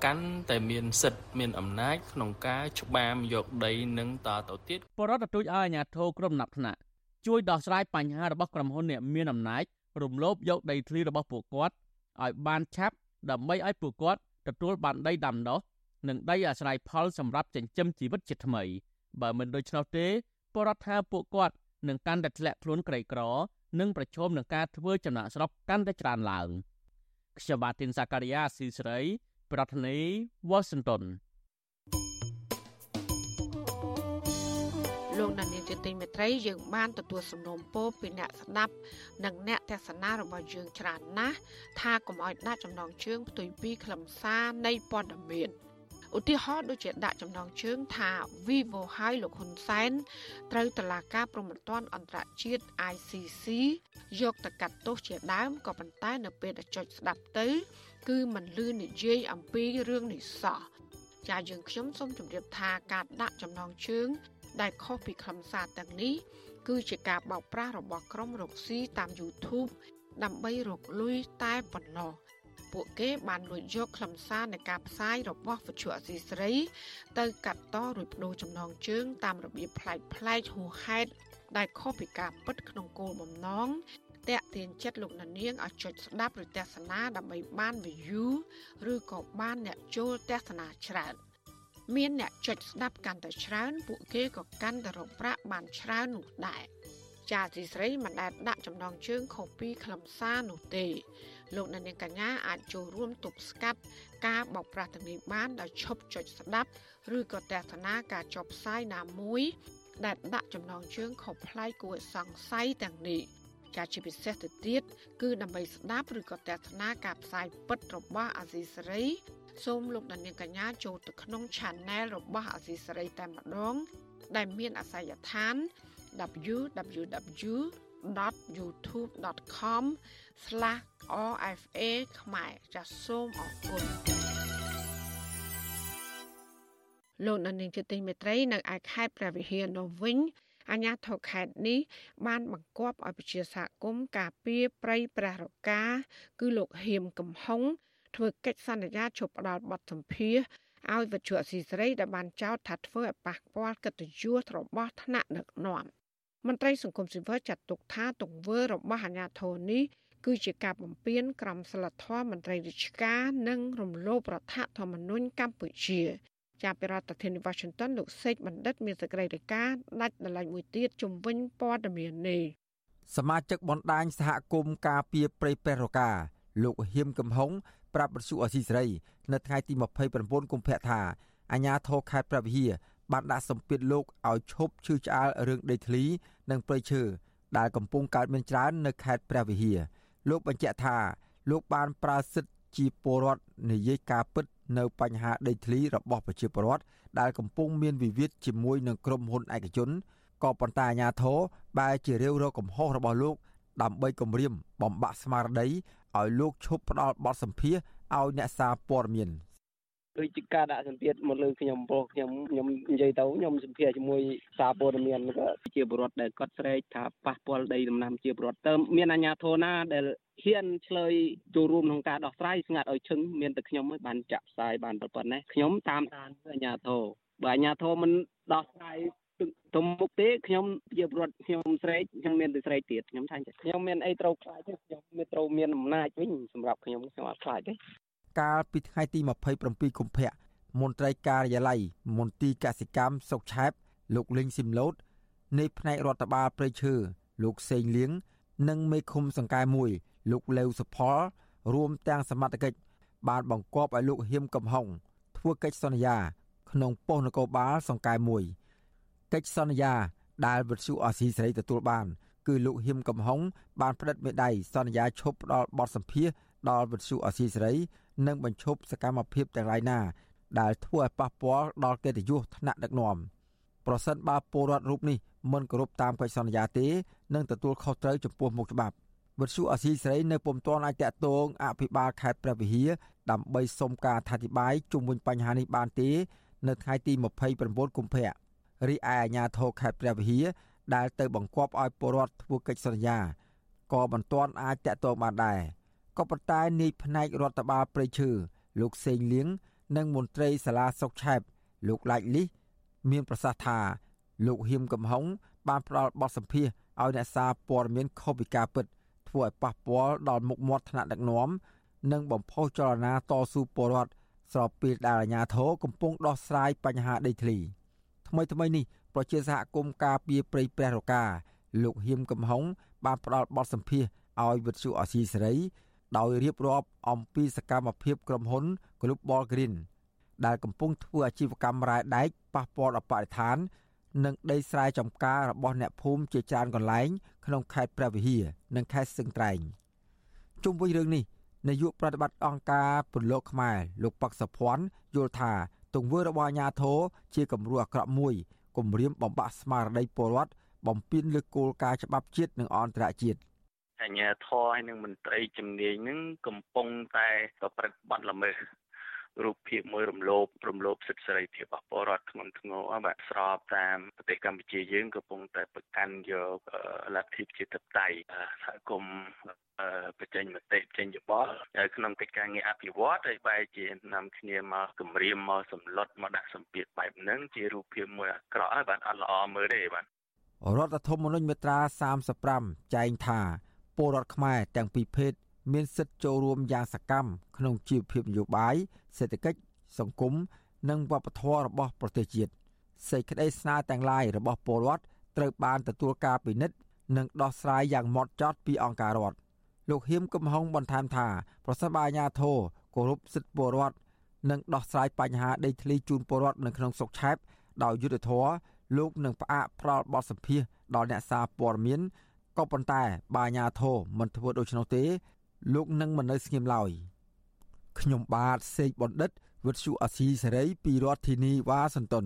កាន់តែមានសិទ្ធិមានអំណាចក្នុងការច្បាមយកដីនឹងតទៅទៀតបរដ្ឋទទូចឲ្យអាជ្ញាធរក្រុមណាត់ថ្នាក់ជួយដោះស្រាយបញ្ហារបស់ក្រុមហ៊ុនអ្នកមានអំណាចរំលោភយកដីធ្លីរបស់ពួកគាត់ឲ្យបានឆាប់ដើម្បីឲ្យពួកគាត់ទទួលបានដីដាំដុះនិងដីអាស្រ័យផលសម្រាប់ចិញ្ចឹមជីវិតជាថ្មី បើមិនដូច្នោះទេបរដ្ឋថាពួកគាត់នឹងកាន់តែធ្លាក់ខ្លួនក្រីក្រ និងប្រឈមនឹងការធ្វើចំណាក់ស្រុកកាន់តែច្រើនឡើងខ្ញុំបាទទីនសាការីយ៉ាស៊ីស្រី ប្រធានាធិបតី Washington លោកដានៀងជាទីមេត្រីយើងបានទទួលសំណូមពរពីអ្នកស្ដាប់និងអ្នកទស្សនារបស់យើងច្រើនណាស់ថាកុំឲ្យដាក់ចំណងជើងផ្ទុយពីខ្លឹមសារនៃព័ត៌មានឧទាហរណ៍ដូចជាដាក់ចំណងជើងថា Vivo ហើយលោកហ៊ុនសែនត្រូវតឡាការប្រំពន្ធអន្តរជាតិ ICC យកទៅកាត់ទោសជាដើមក៏ប៉ុន្តែនៅពេលដែលចុចស្ដាប់ទៅ គឺមិនលឺនិយាយអំពីរឿងនេះសោះចាយើងខ្ញុំសូមជម្រាបថាការដាក់ចំណងជើង ដែលខុសពីខ្លឹមសារទាំងនេះគឺជាការបោកប្រាស់របស់ក្រុមរកស៊ីតាម YouTube ដើម្បីរកលុយតែប៉ុណ្ណោះពួកគេបានលួចយកខ្លឹមសារនៃការផ្សាយរបស់វិទ្យុអសីស្រី ទៅកាត់តរួចបដូរចំណងជើង តាមរបៀបប្លែកប្លែកហួហេតុដែលខុសពីការពិតក្នុងគោលបំណង តាក់ទាញចិត្តលោកនាងឲ្យចុចស្ដាប់ឬទស្សនាដើម្បីបាន view ឬក៏បានអ្នកចូលទស្សនាច្រើនមានអ្នកចុចស្ដាប់កាន់តែច្រើន ពួកគេក៏កាន់តែរកប្រាក់បានច្រើននោះដែរចាទីស្រីមិនដែលដាក់ចំណងជើងខុសពីខ្លឹមសារនោះទេ លោកអ្នកនាងកញ្ញាអាចចូលរួមទប់ស្កាត់ការបោកប្រាស់ទាំងនេះបានដោយឈប់ចុចស្ដាប់ឬក៏ទស្សនាការចុះផ្សាយណាមួយដែលដាក់ចំណងជើងខុសប្លែកគួរសង្ស័យទាំងនេះ ការជាពិសេសទៅទៀតគឺដើម្បីស្ដាប់ឬក៏ទស្សនាការផ្សាយពិតរបស់អាស៊ីសេរីសូមលោកអ្នកនាងកញ្ញាចូលទៅក្នុង Channel របស់អាស៊ីសេរីតែម្ដង ដែលមានអាសយដ្ឋាន www.youtube.com/rfa ខ្មែរចាសសូមអរគុណលោកនាងជាទីមេត្រីនៅឯខេត្តព្រះវិហារនោះវិញ អាជ្ញាធរខេត្តនេះបានបង្គាប់ឲ្យប្រជាសហគមន៍ការពារព្រៃព្រះរកា គឺលោកហៀមកំហុងធ្វើកិច្ចសន្យាជប់ផ្ដាល់បទសម្ភាសឲ្យវិទ្យុអស៊ីសេរីដែលបានចោទថាធ្វើឲ្យប៉ះពាល់កិត្តិយសរបស់ថ្នាក់ដឹកនាំមន្ត្រីសង្គមស៊ីវិលចាត់ទុកថាទង្វើរបស់អាជ្ញាធរនេះគឺជាការបំពានក្រមសីលធម៌មន្ត្រីរាជការនិងរំលោភរដ្ឋធម្មនុញ្ញកម្ពុជា ចាប់ពីរដ្ឋធានី Washington លោកសេកបណ្ឌិត មានសេចក្តីរាយការណ៍ដាច់ដライមួយទៀតជំវិញព័ត៌មាននេះសមាជិកបណ្ដាញសហគមន៍ការពារព្រៃពេរកាលោកហ៊ៀមកំហុងប្រាប់បទសុអសីសេរី នៅថ្ងៃទី29កុម្ភៈថាអាញាធរខេត្តព្រះវិហារបានដាក់សម្ពាធលោកឲ្យឈប់ឈឺឆ្អាលរឿងដីធ្លី និងព្រៃឈើដែលកំពុងកើតមានច្រើននៅខេត្តព្រះវិហារលោកបញ្ជាក់ថាលោកបានប្រើសិទ្ធិ ជាពលរដ្ឋនិយាយការពិតនៅបញ្ហាដីធ្លីរបស់ប្រជាពលរដ្ឋដែលកំពុងមានវិវាទជាមួយនឹងក្រុមហ៊ុនឯកជនក៏ប៉ុន្តែអាជ្ញាធរបែរជារាវរកកំហុសរបស់លោក ដើម្បីគម្រាមបំបាក់ស្មារតីឲ្យលោកឈប់ផ្ដាល់បទសម្ភាសឲ្យអ្នកសារព័ត៌មាន ដូចជាការដាក់សម្ពាធមកលើខ្ញុំព្រោះខ្ញុំខ្ញុំនិយាយទៅខ្ញុំសម្ភារជាមួយសារព័ត៌មានក៏ជាបរិវត្តដែលគាត់ស្រែកថាប៉ះពាល់ដីដំណាំជាបរិវត្តតើមានអាជ្ញាធរណាដែលហ៊ានឆ្លើយចូលរួមក្នុងការដោះស្រាយស្ងាត់ឲ្យឈឹងមានតែខ្ញុំឯងបានចាក់ផ្សាយបានប៉ុណ្ណេះខ្ញុំតាមដានអាជ្ញាធរបើអាជ្ញាធរមិនដោះស្រាយទៅមុខទេខ្ញុំជាប្រវត្តិខ្ញុំស្រែកខ្ញុំមានតែស្រែកទៀតខ្ញុំថាខ្ញុំមានអីត្រូវខ្លាចទេខ្ញុំមានត្រូវមានអំណាចវិញសម្រាប់ខ្ញុំខ្ញុំអត់ខ្លាចទេ កាលពីថ្ងៃទី27កុម្ភៈមន្ត្រីការិយាល័យមន្ទីរកសិកម្មសុកឆែបលោកលីងស៊ីមឡូតនៃផ្នែករដ្ឋបាលព្រៃឈើលោកសេងលៀងនិងមេឃុំសង្កែមួយលោកលេវសុផល រួមទាំងសមត្ថកិច្ចបានបង្គាប់ឲ្យលោកហ៊ៀមកំហុងធ្វើកិច្ចសន្យា ក្នុងប៉ុស្តិ៍នគរបាលសង្កែមួយកិច្ចសន្យា ដែលវិទ្យុអស៊ីសេរីទទួលបាន គឺលោកហ៊ៀមកំហុងបានផ្តិតមេដៃសន្យាឈប់ផ្ដល់បទសម្ភាសដល់វិទ្យុអស៊ីសេរី និងបញ្ឈប់សកម្មភាពទាំងឡាយណាដែលធ្វើឲ្យប៉ះពាល់ដល់កិត្តិយសថ្នាក់ដឹកនាំប្រសិនបើពលរដ្ឋរូបនេះមិនគោរពតាមកិច្ចសន្យាទេនឹងទទួលខុសត្រូវចំពោះមុខច្បាប់វិទ្យុអាស៊ីសេរីនៅពុំទាន់អាចតាក់ទងអភិបាលខេត្តព្រះវិហារដើម្បីសុំការអធិប្បាយជុំវិញបញ្ហានេះបានទេ នៅថ្ងៃទី29កុម្ភៈរីឯអាជ្ញាធរខេត្តព្រះវិហារដែលទៅបង្គាប់ឲ្យពលរដ្ឋធ្វើកិច្ចសន្យាក៏មិនទាន់អាចតាក់ទងបានដែរ ក៏ប៉ុន្តែនាយផ្នែករដ្ឋបាលព្រៃឈើលោកសេងលៀងនិងមន្ត្រីសាលាស្រុកឆែបលោកឡាច់លីសមានប្រសាសន៍ថា លោកហ៊ីមកំហុងបានផ្ដល់បទសម្ភាសឲ្យអ្នកសារព័ត៌មានខុសពីការពិតធ្វើឲ្យប៉ះពាល់ដល់មុខមាត់ថ្នាក់ដឹកនាំនិងបំផុសចលនាតស៊ូពលរដ្ឋស្របពេលដែលអាជ្ញាធរកំពុងដោះស្រាយបញ្ហាដីធ្លីថ្មីថ្មីនេះប្រជាសហគមន៍ការពារព្រៃព្រះរកាលោកហ៊ីមកំហុងបានផ្ដល់បទសម្ភាសឲ្យវិទ្យុអស៊ីសេរី ដោយរៀបរាប់អំពីសកម្មភាពក្រុមហ៊ុន Global Green ដែលកំពុងធ្វើអាជីវកម្មរ៉ែដែកប៉ះពាល់ដល់បរិស្ថាន និងដីស្រែចម្ការរបស់អ្នកភូមិជាច្រើនកន្លែងក្នុងខេត្តព្រះវិហារនិងខេត្តស្ទឹងត្រែងជុំវិញរឿងនេះនាយកប្រតិបត្តិអង្គការពលលោកខ្មែរលោកប៉ាក់សុភ័ណ្ឌយល់ថាទង្វើរបស់អាជ្ញាធរជាគំរូអាក្រក់មួយគំរាមបំបាក់ស្មារតីពលរដ្ឋបំពេញលើគោលការណ៍ច្បាប់ជាតិនិងអន្តរជាតិ អញ្ញាធរហើយនិងមន្ត្រីជំនាញនឹងកំពុងតែប្រព្រឹត្តបទល្មើសរូបភាពមួយរំលោភរំលោភសិទ្ធិសេរីភាពរបស់ពលរដ្ឋធ្ងន់ធ្ងរបាទស្របតាមប្រទេសកម្ពុជាយើងកំពុងតែប្រកាន់យកលទ្ធិប្រជាធិបតេយ្យសហគមន៍បញ្ចេញមតិចេញយោបល់ក្នុងកិច្ចការងារអភិវឌ្ឍហើយបែរជានាំគ្នាមកគម្រាមមកសម្លុតមកដាក់សម្ពាធបែបហ្នឹងជារូបភាពមួយអាក្រក់ហើយបាទអត់ល្អមើលទេបាទរដ្ឋធម្មនុញ្ញមាត្រា35ចែងថា ពលរដ្ឋខ្មែរទាំងពីរភេទមានសិទ្ធិចូលរួមយ៉ាងសកម្មក្នុងជីវភាពនយោបាយសេដ្ឋកិច្ចសង្គមនិងវប្បធម៌របស់ប្រទេសជាតិសេចក្តីស្នើទាំងឡាយរបស់ពលរដ្ឋត្រូវបានទទួលការពិនិត្យនិងដោះស្រាយយ៉ាងម៉ត់ចត់ពីអង្គការរដ្ឋលោកហ៊ៀមកំហុងបន្ថែមថាប្រសិនបើអាជ្ញាធរគោរពសិទ្ធិពលរដ្ឋនិងដោះស្រាយបញ្ហាដីធ្លីជូនពលរដ្ឋនៅក្នុងស្រុកឆែបដោយយុត្តិធម៌លោកនឹងផ្អាកផ្ដាល់បទសម្ភាសដល់អ្នកសារព័ត៌មាន ក៏ប៉ុន្តែបើអាជ្ញាធរមិនធ្វើដូច្នោះទេ លោកនឹងមិននៅស្ងៀមឡើយខ្ញុំបាទសេកបណ្ឌិតវិទ្យុអាស៊ីសេរីពីរដ្ឋធានីវ៉ាស៊ីនតោន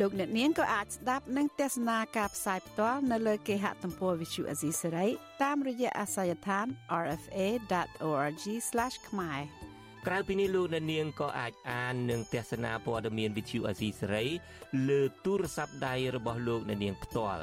លោកអ្នកនាងក៏អាចស្ដាប់និងទស្សនាការផ្សាយផ្ទាល់នៅលើគេហទំព័រ Visual Asia សេរីតាមរយៈអាសយដ្ឋាន rfa.org/ ខ្មែរក្រៅពីនេះលោកអ្នកនាងក៏អាចអាននិងទស្សនាព័ត៌មាន Visual Asia សេរីលើទូរស័ព្ទដៃរបស់លោកអ្នកនាងផ្ទាល់